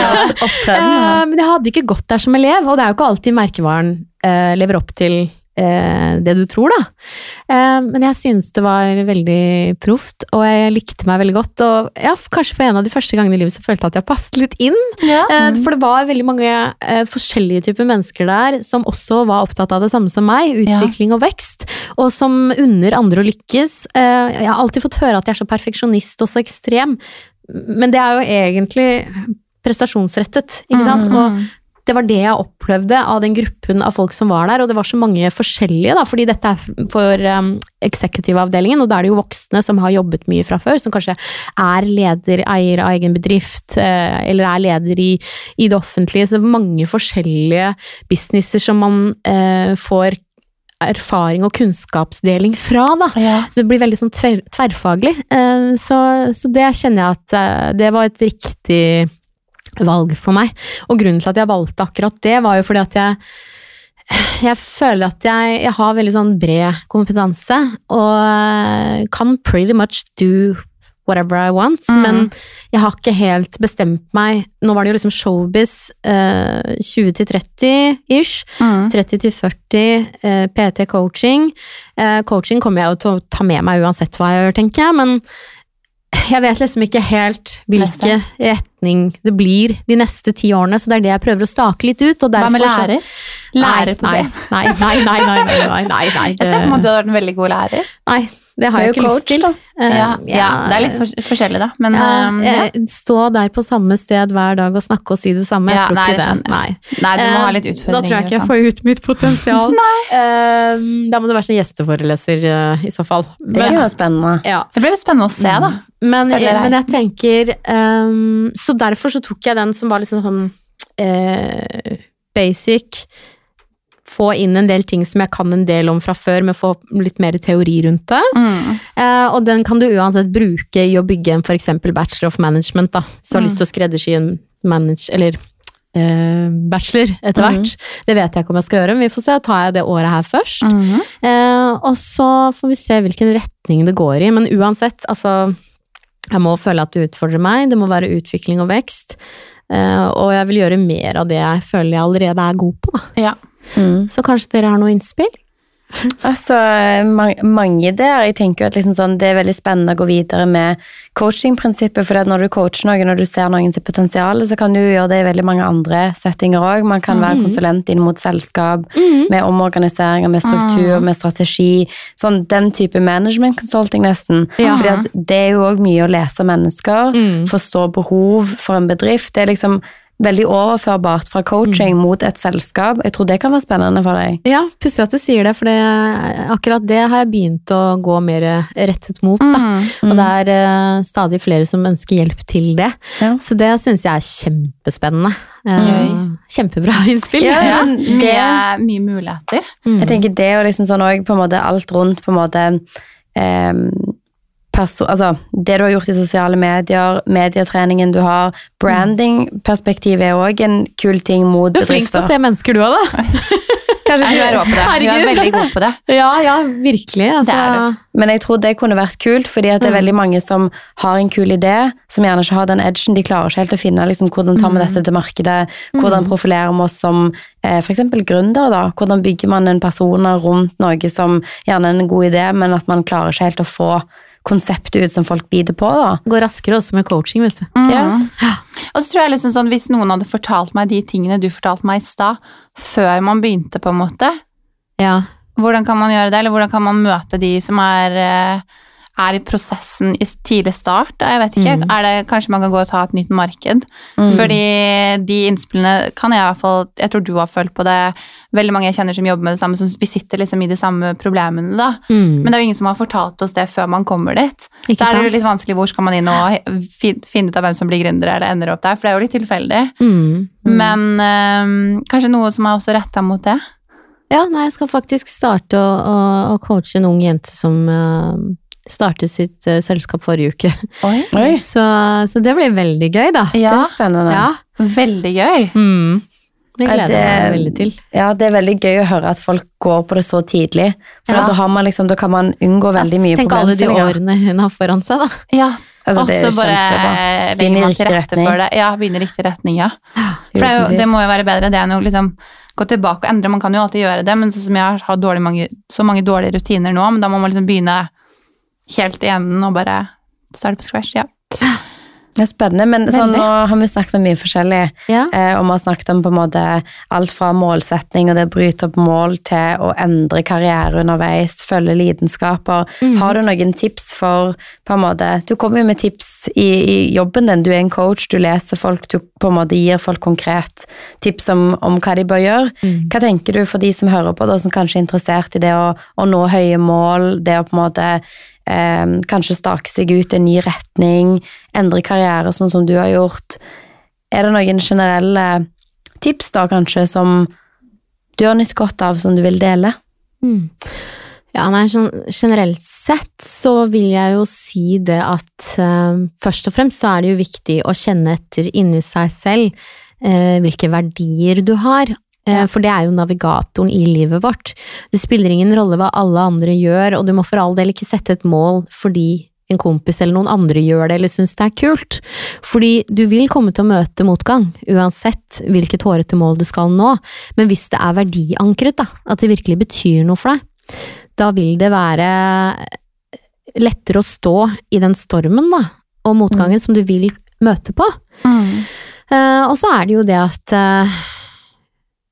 Eh, men jeg hadde ikke gått der som elev, og det er jo ikke alltid merkevaren eh, lever opp til eh, det du tror, da. Eh, men jeg synes det var veldig proft, og jeg likte meg veldig godt. Og ja, kanskje for en av de første gangene i livet så følte jeg at jeg passet litt inn. Ja. Eh, For det var veldig mange eh, forskjellige typer mennesker der som også var opptatt av det samme som meg, utvikling og vekst, og som unner andre å lykkes. Eh, jeg har alltid fått høre at jeg er så perfeksjonist og så ekstrem, men det er jo egentlig prestasjonsrettet, ikke sant? Mm. Og det var det jeg opplevde av den gruppen av folk som var der, og det var så mange forskjellige, da, fordi dette er for um, executive-avdelingen, og da er det jo voksne som har jobbet mye fra før, som kanskje er leder, eier av egen bedrift, uh, eller er leder i, i det offentlige, så det er mange forskjellige businesser som man uh, får erfaring og kunnskapsdeling fra, da. Ja. Så det blir veldig sånn tver, tverrfaglig. Uh, Så, så det kjenner jeg at det var et riktig valg for meg. Og grunnen til at jeg valgte akkurat det, var jo fordi at jeg jeg føler at jeg, jeg har veldig sånn bred kompetanse, og eh, kan pretty much do whatever I want, Mm. men jeg har ikke helt bestemt meg. Nå var det jo liksom showbiz eh, 20 til 30 ish. Mm. 30 til 40 eh, PT coaching. Eh, coaching kommer jeg jo til å ta med meg uansett hva jeg gjør, tenker jeg, men jeg vet liksom ikke helt hvilken retning det blir de neste ti årene, så det er det jeg prøver å stake litt ut. Hva med lærer? Lærer på nei. Nei, nei, nei. nei, nei, nei, nei, nei. Jeg ser for meg at du hadde vært en veldig god lærer. Nei, det har jeg jo jo lyst til. coach, Eh, Ja, ja, det er litt for, forskjellig, da. Men ja, um, ja. eh, Stå der på samme sted hver dag og snakke og si det samme. Jeg Ja, tror nei, ikke det. Nei. Nei, du må Eh, ha litt utfordringer. Da tror jeg ikke jeg sånn. får ut mitt potensial. Eh, da må du være sånn gjesteforeleser eh, i så fall. Det blir jo spennende. ja. Det blir spennende å se, da. Men, men jeg tenker um, Så derfor så tok jeg den som var liksom sånn uh, basic. Få inn en del ting som jeg kan en del om fra før, men få litt mer teori rundt det. Mm. Eh, og den kan du uansett bruke i å bygge en f.eks. bachelor of management, da. Hvis du har Mm. lyst til å skreddersy en manage... Eller eh, bachelor etter Mm. hvert. Det vet jeg ikke om jeg skal gjøre, men vi får se. Tar jeg det året her først? Mhm. Eh, og så får vi se hvilken retning det går i. Men uansett, altså Jeg må føle at det utfordrer meg. Det må være utvikling og vekst. Eh, og jeg vil gjøre mer av det jeg føler jeg allerede er god på. Da. Ja. Mm. Så kanskje dere har noe innspill? Altså, ma- mange der. Jeg tenker jo at liksom sånn, det er veldig spennende å gå videre med coachingprinsippet, for når du coacher noen, og du ser noen sitt potensial, så kan du gjøre det i veldig mange andre settinger òg. Man kan være konsulent inn mot selskap, med omorganiseringer, med struktur, med strategi. Sånn den type management consulting, nesten. Ja. Fordi at det er jo òg mye å lese mennesker, Mm. forstå behov for en bedrift. Det er liksom veldig overførbart fra coaching mot et selskap. Jeg tror det kan være spennende for deg. Ja, pussig at du sier det, for det, akkurat det har jeg begynt å gå mer rettet mot. Da. Mm. Og det er uh, stadig flere som ønsker hjelp til det. Ja. Så det syns jeg er kjempespennende. Uh, Kjempebra innspill. Ja, Ja, Det mye, mye muligheter. Mm. Jeg tenker det og liksom sånn òg, på en måte alt rundt på en måte perso altså, det du har gjort i sosiale medier, medietreningen du har, branding-perspektivet er òg en kul ting mot bedrifter. Du er flink til å se mennesker du òg, da. Kanskje du er rå på det. Du er veldig god på det. Ja, ja, virkelig. Altså. Det er Men jeg tror det kunne vært kult, fordi det er veldig mange som har en kul idé, som gjerne ikke har den edgen. De klarer ikke helt å finne liksom, hvordan tar vi dette til markedet, hvordan profilerer vi oss som eh, f.eks. gründer. da, Hvordan bygger man en personer rundt noe som gjerne er en god idé, men at man klarer ikke helt å få konseptet ut som folk biter på. da. Går raskere også med coaching, vet du. Ja. Og så tror jeg liksom sånn, Hvis noen hadde fortalt meg de tingene du fortalte meg i stad, før man begynte, på en måte, Ja. hvordan kan man gjøre det? Eller hvordan kan man møte de som er, eh, er i prosessen i tidlig start? Da? Jeg vet ikke. Mm. Er det, kanskje man kan gå og ta et nytt marked? Fordi de innspillene kan jeg i hvert fall Jeg tror du har følt på det. Veldig mange jeg kjenner som jobber med det samme, som vi sitter liksom i de samme problemene, da. Mm. Men det er jo ingen som har fortalt oss det før man kommer dit. Ikke så er det jo litt vanskelig hvor skal man inn og finne ut av hvem som blir gründere eller ender opp der, for det er jo litt tilfeldig. Mm. Men øh, kanskje noe som er også retta mot det. Ja, nei, jeg skal faktisk starte å, å, å coache en ung jente som eh, startet sitt uh, selskap forrige uke. Oi, Så, så det blir veldig gøy, da. det er spennende. Ja. veldig gøy. Mm. Det gleder jeg meg veldig til. Ja, det er veldig gøy å høre at folk går på det så tidlig. For Ja. da, har man liksom, da kan man unngå veldig mye Tenk alle de årene hun har foran seg, da. Ja, Altså, og så bare Begynner i man til riktig rette retning. for det. Ja, begynner i riktig retning, ja. For det, er jo, det må jo være bedre det enn å liksom gå tilbake og endre. Man kan jo alltid gjøre det, men sånn som jeg har mange, så mange dårlige rutiner nå, men da må man liksom begynne helt i enden og bare starte på scratch. Ja. Det er spennende, men sånn, nå har vi snakket om mye forskjellig. Ja. Eh, og vi har snakket om på en måte alt fra målsetning og det å bryte opp mål til å endre karriere underveis, følge lidenskaper. Mm. Har du noen tips for på en måte, Du kommer jo med tips i, i jobben din. Du er en coach, du leser folk, du på en måte gir folk konkret tips om, om hva de bør gjøre. Mm. Hva tenker du for de som hører på, da, som kanskje er interessert i det å, å nå høye mål, det å på en måte eh, kanskje stake seg ut i en ny retning, endre karriere sånn som du har gjort? Er det noen generelle tips da kanskje som du har nytt godt av, som du vil dele? Mm. Ja, nei, sånn generelt sett så vil jeg jo si det at eh, først og fremst så er det jo viktig å kjenne etter inni seg selv eh, hvilke verdier du har. Eh, For det er jo navigatoren i livet vårt. Det spiller ingen rolle hva alle andre gjør, og du må for all del ikke sette et mål fordi en kompis eller noen andre gjør det eller syns det er kult. Fordi du vil komme til å møte motgang, uansett hvilket hårete mål du skal nå. Men hvis det er verdiankret, da, at det virkelig betyr noe for deg, da vil det være lettere å stå i den stormen da, og motgangen som du vil møte på. Eh, og så er det jo det at eh,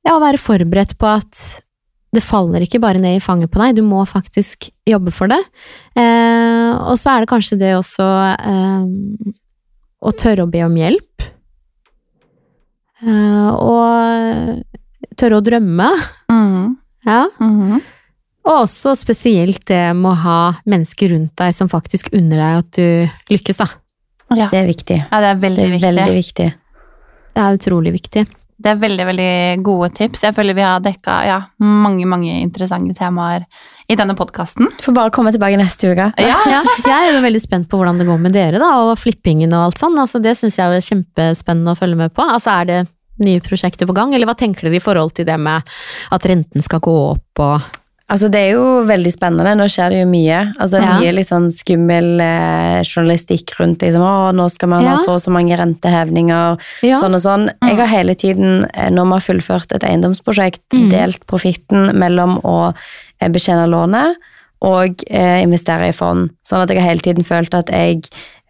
Ja, å være forberedt på at det faller ikke bare ned i fanget på deg, du må faktisk jobbe for det. Eh, og så er det kanskje det også eh, å tørre å be om hjelp. Eh, og tørre å drømme. Mm. Ja. Mhm. Og også spesielt det med å ha mennesker rundt deg som faktisk unner deg at du lykkes, da. Ja. Det er viktig. ja, det er veldig Det er viktig. veldig viktig. Det er utrolig viktig. Det er veldig veldig gode tips. Jeg føler vi har dekka ja, mange mange interessante temaer i denne podkasten. Får bare komme tilbake neste uke. Ja, jeg er jo veldig spent på hvordan det går med dere, da, og flippingen og alt sånn. Altså, det syns jeg er kjempespennende å følge med på. Altså, er det nye prosjekter på gang, eller hva tenker dere i forhold til det med at renten skal gå opp og Altså, det er jo veldig spennende. Nå skjer det jo mye. Altså, Ja. Mye liksom skummel eh, journalistikk rundt liksom, å, nå skal man Ja. ha så og så mange rentehevninger, Ja. sånn og sånn. Jeg har hele tiden, eh, når vi har fullført et eiendomsprosjekt, Mm. delt profitten mellom å eh, betjene lånet og eh, investere i fond. Sånn at jeg har hele tiden følt at jeg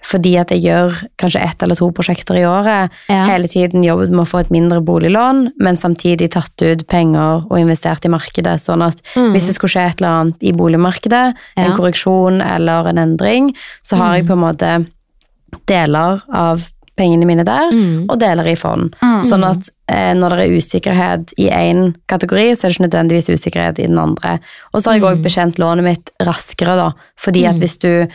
fordi at jeg gjør kanskje ett eller to prosjekter i året, Ja. hele tiden jobbet med å få et mindre boliglån, men samtidig tatt ut penger og investert i markedet. Sånn at Mm. hvis det skulle skje et eller annet i boligmarkedet, en korreksjon eller en endring, så har jeg på en måte deler av pengene mine der, Mm. og deler i fond. Mm. Sånn at eh, når det er usikkerhet i én kategori, så er det ikke nødvendigvis usikkerhet i den andre. Og så har jeg òg Mm. betjent lånet mitt raskere, da. Fordi at Mm. hvis du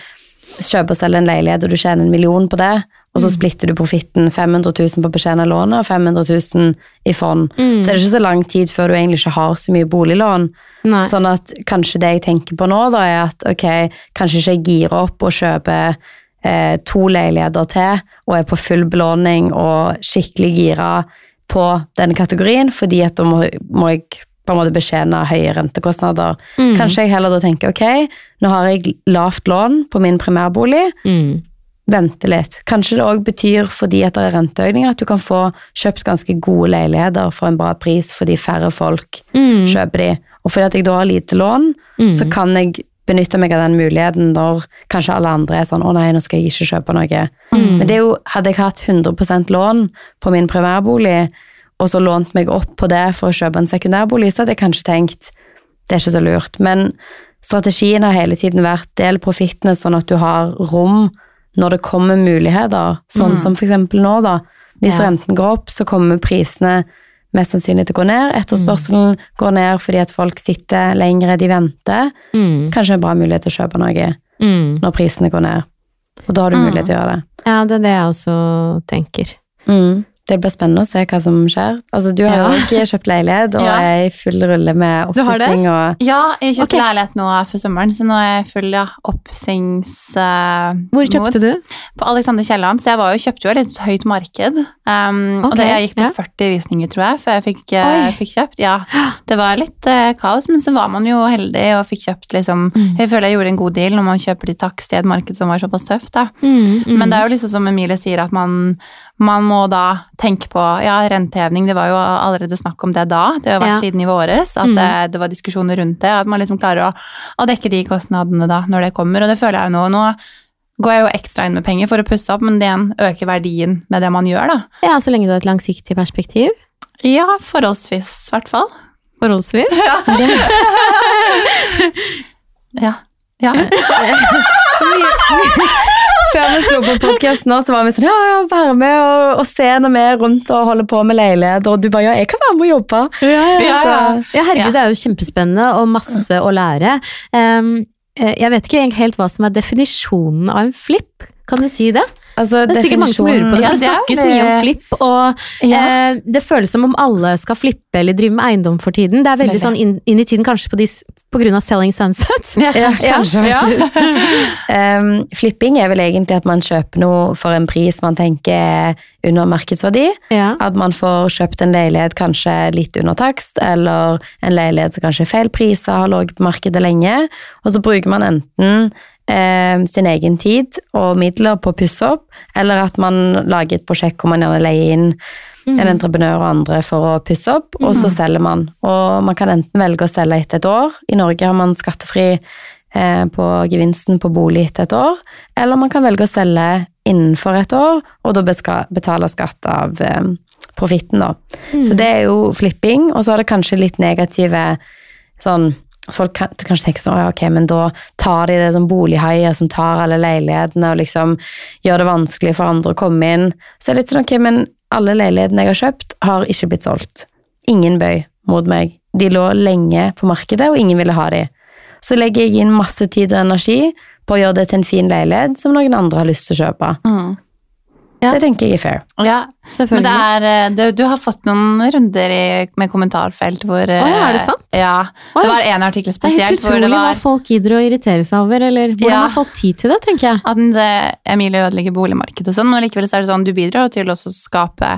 kjøper og selge en leilighet, og du tjener en million på det, og så Mm. splitter du profitten 500 000 på å betjene lånet og 500 000 i fond, Mm. så er det ikke så lang tid før du egentlig ikke har så mye boliglån. Nei. Sånn at kanskje det jeg tenker på nå, da, er at ok, kanskje ikke jeg girer opp og kjøper eh, to leiligheter til og er på full belåning og skikkelig gira på den kategorien, fordi at da må, må jeg på en måte betjene høye rentekostnader. Mm. Kanskje jeg heller da tenker ok, nå har jeg lavt lån på min primærbolig, Mm. vente litt. Kanskje det òg betyr fordi at det er renteøkninger, at du kan få kjøpt ganske gode leiligheter for en bra pris fordi færre folk Mm. kjøper de. Og fordi at jeg da har lite lån, Mm. så kan jeg benytte meg av den muligheten når kanskje alle andre er sånn 'Å nei, nå skal jeg ikke kjøpe noe'. Mm. Men det er jo, hadde jeg hatt 100% lån på min primærbolig, og så lånt meg opp på det for å kjøpe en sekundærbolig, så hadde jeg kanskje tenkt det er ikke så lurt. Men strategien har hele tiden vært del profittene sånn at du har rom når det kommer muligheter, sånn Mm. som eksempel nå, da. Hvis Ja. renten går opp, så kommer prisene mest sannsynlig til å gå ned. Etterspørselen går ned fordi at folk sitter lengre, de venter. Mm. Kanskje en bra mulighet til å kjøpe noe Mm. når prisene går ned. Og da har du Mm. mulighet til å gjøre det. Ja, det er det jeg også tenker. Mm. Det blir spennende å se hva som skjer. Altså, du har Ja. jo også kjøpt leilighet og Ja. er i full rulle med oppussing og Ja, jeg kjøpte okay. leilighet nå for sommeren, så nå er jeg full ja, oppsings... eh, Hvor kjøpte du? På Alexander Kielland, så jeg var jo, kjøpte jo et litt høyt marked. Um, og det, jeg gikk på ja. 40 visninger, tror jeg, før jeg fikk, uh, fikk kjøpt. Ja, det var litt uh, kaos, men så var man jo heldig og fikk kjøpt liksom Mm. Jeg føler jeg gjorde en god deal når man kjøper til takst i et marked som var såpass tøft, da. Mm. Mm. Men det er jo liksom som Emilie sier, at man, man må da tenke på ja, renteheving. Det var jo allerede snakk om det da. Det har vært Ja. siden i våres at Mm. det, det var diskusjoner rundt det. At man liksom klarer å, å dekke de kostnadene da når det kommer. Og det føler jeg jo nå. Nå går jeg jo ekstra inn med penger for å pusse opp, men det igjen øker verdien med det man gjør, da. Ja, så lenge du har et langsiktig perspektiv. Ja, forholdsvis, i hvert fall. Forholdsvis. Ja. ja. Før vi slo på podkasten, så var vi sånn Ja, ja, være med og, og se når vi er rundt og holder på med leiligheter. Og du bare Ja, jeg kan være med og jobbe. ja. ja, Ja, herregud, det er jo kjempespennende og masse å lære. Um, jeg vet ikke helt hva som er definisjonen av en flip. Kan du si det? Altså, Det er sikkert mange som lurer på det, for det det snakkes mye om flipp, og Ja. eh, det føles som om alle skal flippe eller drive med eiendom for tiden. Det er veldig Veldig. sånn inn, inn i tiden, kanskje på, de, på grunn av Selling Sunset. Ja, Ja, kanskje, Ja. Um, flipping er vel egentlig at man kjøper noe for en pris man tenker er under markedsverdi. Ja. At man får kjøpt en leilighet kanskje litt under takst, eller en leilighet som kanskje er feil priser, har ligget på markedet lenge. Og så bruker man enten eh, sin egen tid og midler på å pusse opp, eller at man lager et prosjekt hvor man gjerne leier inn Mm. en entreprenør og andre for å pusse opp, og så selger man. Og man kan enten velge å selge etter et år. I Norge har man skattefri eh, på gevinsten på bolig etter et år, eller man kan velge å selge innenfor et år, og da betale skatt av eh, profitten, da. Mm. Så det er jo flipping, og så har det kanskje litt negative sånn Folk kan, kanskje tenker sånn, ok, men da tar de det som bolighaier som tar alle leilighetene og liksom gjør det vanskelig for andre å komme inn. Så det er litt sånn, ok, men alle leilighetene jeg har kjøpt, har ikke blitt solgt. Ingen bøy mot meg. De lå lenge på markedet, og ingen ville ha de. Så legger jeg inn masse tid og energi på å gjøre det til en fin leilighet som noen andre har lyst til å kjøpe. Mm. Ja. Det tenker jeg er fair. Ja, Men det er, eh, du, du har fått noen runder i, med kommentarfelt hvor eh, Å ja, er det sant? Ja. Å Det var en artikkel spesielt. Det er helt utrolig var, hva folk gidder å irritere seg over, eller hvordan Ja. har folk tid til det, tenker jeg. at Emilie ødelegger boligmarkedet og sånn, men likevel så er det sånn, du bidrar til å skape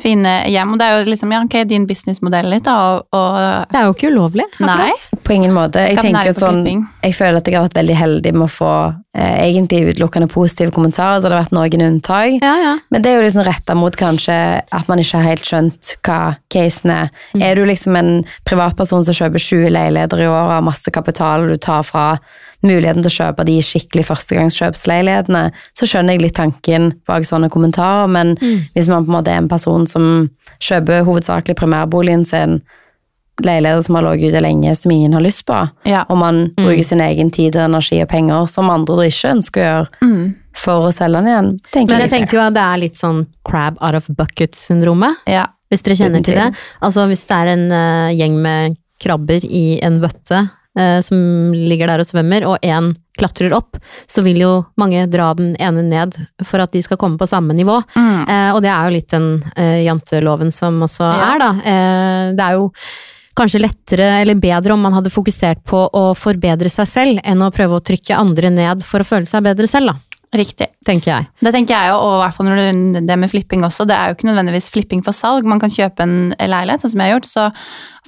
fine hjem, og det er jo liksom, ja, ok, din businessmodell litt da, og, og Det er jo ikke ulovlig. Nei, På ingen måte. Jeg tenker jo sånn, flipping. jeg føler at jeg har vært veldig heldig med å få eh, egentlig utelukkende positive kommentarer, så det har vært noen unntak. Ja, ja. Men det er jo liksom retta mot kanskje at man ikke har helt skjønt hva casen er. Er du liksom en privatperson som kjøper 20 leiligheter i år og har masse kapital, og du tar fra muligheten til å kjøpe de skikkelig førstegangskjøpsleilighetene, så skjønner jeg litt tanken bak sånne kommentarer, men hvis man på en måte er en person som kjøper hovedsakelig primærboligen sin, leiligheter som har ligget ute lenge, som ingen har lyst på, Ja. og man bruker sin egen tid, og energi og penger som andre ikke ønsker å gjøre, Mm. for å selge den igjen. tenker Men jeg jeg. tenker jo at det er litt sånn crab out of bucket-syndromet, ja. hvis dere kjenner Uten til det. Altså hvis det er en uh, gjeng med krabber i en bøtte som ligger der og svømmer, og én klatrer opp, så vil jo mange dra den ene ned for at de skal komme på samme nivå. Mm. Eh, og det er jo litt den eh, janteloven som også Ja. er, da. Eh, det er jo kanskje lettere eller bedre om man hadde fokusert på å forbedre seg selv, enn å prøve å trykke andre ned for å føle seg bedre selv, da. Riktig. Tenker jeg. Det tenker jeg jo, og i hvert fall når det, det med flipping også, det er jo ikke nødvendigvis flipping for salg. Man kan kjøpe en leilighet, sånn som jeg har gjort, så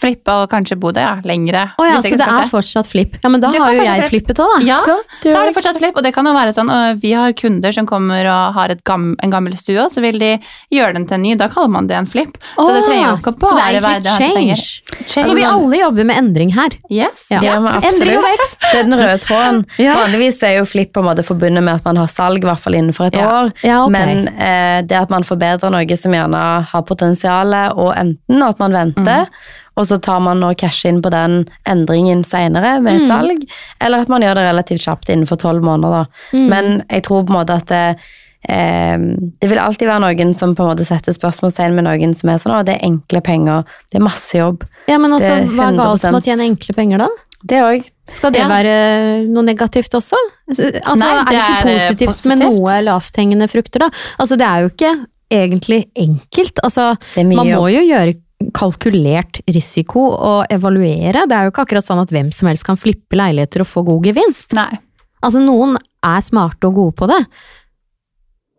flippe og kanskje bo der ja, lengre. Å ja, så det er fortsatt flipp. Ja, men da Du har jo jeg flippet òg, da. Ja, Så, så, da er det fortsatt flipp, og det kan jo være sånn, vi har kunder som kommer og har et gam, en gammel stue, og så vil de gjøre den til en ny, da kaller man det en flipp. Så det trenger jo ikke så det bare er være det egentlig å ha penger. change. Så vi alle jobber med endring her. Yes. Ja. Ja, Endring og vekst. Det er den røde tråden. Ja. Vanligvis er jo flipp på en måte forbundet med at man har salg, i hvert fall innenfor et Ja. år. Ja, ok. Men eh, det at man forbedrer noe som gjerne har potensial, og enten at man venter, og så tar man og casher inn på den endringen senere med et salg, eller at man gjør det relativt kjapt innenfor tolv måneder. Da. Men jeg tror på en måte at det, eh, det vil alltid være noen som på en måte setter spørsmålstegn med noen som er sånn å, det er enkle penger, det er masse jobb. Ja, men også, hva er galt med å tjene enkle penger, da? Det òg. Skal det Ja. være noe negativt også? Altså, Nei, er det det ikke er, eh, positivt, med positivt. noe lavthengende frukter, da? Altså, det er jo ikke egentlig enkelt. Altså, Det man må jobb. jo gjøre kalkulert risiko å evaluere. Det er jo ikke akkurat sånn at hvem som helst kan flippe leiligheter og få god gevinst. Nei. Altså, noen er smarte og gode på det.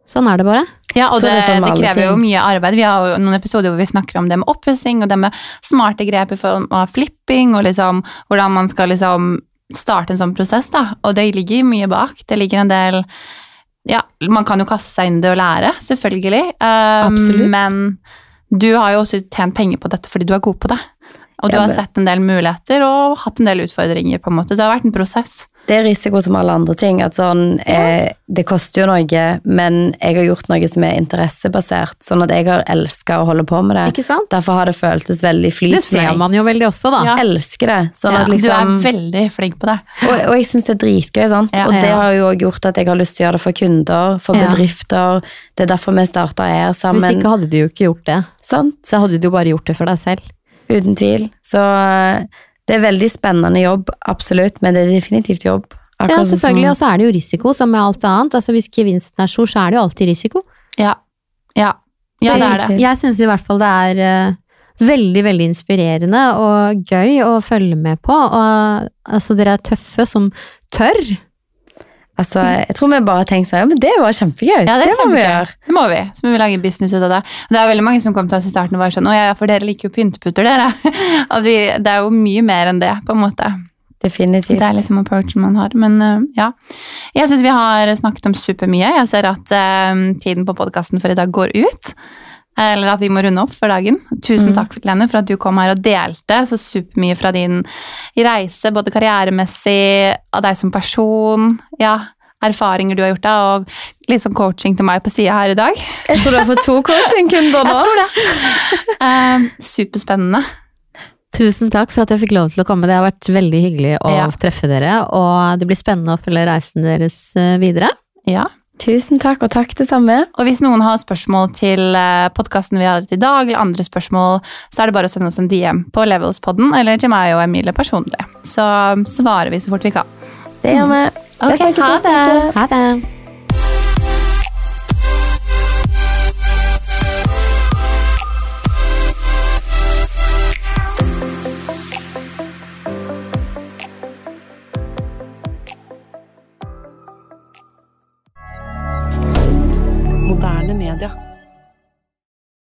Sånn er det bare. Ja, og det, det er sånn det krever jo mye arbeid. Vi har jo noen episoder hvor vi snakker om det med oppussing og det med smarte grep i form av flipping, og liksom hvordan man skal liksom starte en sånn prosess, da. Og det ligger mye bak. Det ligger en del Ja, man kan jo kaste seg inn i det og lære, selvfølgelig. Um, Absolutt. Men du har jo også tjent penger på dette fordi du er god på det. Og du har sett en del muligheter og hatt en del utfordringer, på en måte. Så det har vært en prosess. Det er risiko som alle andre ting. At sånn, eh, det koster jo noe, men jeg har gjort noe som er interessebasert. Sånn at jeg har elska å holde på med det. Derfor har det føltes veldig flyt Det ser man jo veldig også, da. Ja. Elsker det. Sånn Ja, at liksom, Du er veldig flink på det. og, og jeg syns det er dritgøy, sant. Ja, og det har jo også gjort at jeg har lyst til å gjøre det for kunder, for bedrifter. Det er derfor vi starta her sammen. Hvis ikke hadde du jo ikke gjort det. Sant? Så hadde du jo bare gjort det for deg selv. Uten tvil. Så eh, det er veldig spennende jobb, absolutt, men det er definitivt jobb. Ja, Akkurat som- selvfølgelig. Og så er det jo risiko, som med alt annet. Altså Hvis gevinsten er stor, så er det jo alltid risiko. Ja. Ja, ja det er det. Jeg syns i hvert fall det er eh, veldig, veldig inspirerende og gøy å følge med på. Og altså, dere er tøffe som tør. Altså, jeg tror vi bare har tenkt sånn, ja, men det var kjempegøy. Ja, det, er må vi gjøre. Det må vi. Så må vi lage business ut av det. Og det er veldig mange som kom til oss i starten og var sånn Å ja, for dere liker jo pynteputter, dere. At vi, det er jo mye mer enn det, på en måte. Definitivt. Det er liksom approachen man har. Men uh, ja. Jeg syns vi har snakket om supermye. Jeg ser at uh, tiden på podkasten for i dag går ut. Eller at vi må runde opp for dagen. Tusen Mm. takk Lene, for at du kom her og delte så supermye fra din reise, både karrieremessig, av deg som person. Ja, erfaringer du har gjort deg, og litt sånn coaching til meg på sida her i dag. Jeg tror du har fått to coachingkunder nå. Jeg tror det. Uh, superspennende. Tusen takk for at jeg fikk lov til å komme. Det har vært veldig hyggelig å Ja. treffe dere, og det blir spennende å følge reisen deres eh, videre. Ja. Tusen takk, og takk det samme. Og hvis noen har spørsmål til podkasten vi har hatt i dag, eller andre spørsmål, så er det bare å sende oss en DM på Levelspodden eller til meg og Emilie personlig. Så svarer vi så fort vi kan. Det gjør vi. Ok, Jeg ha det. Ha det! Moderne media.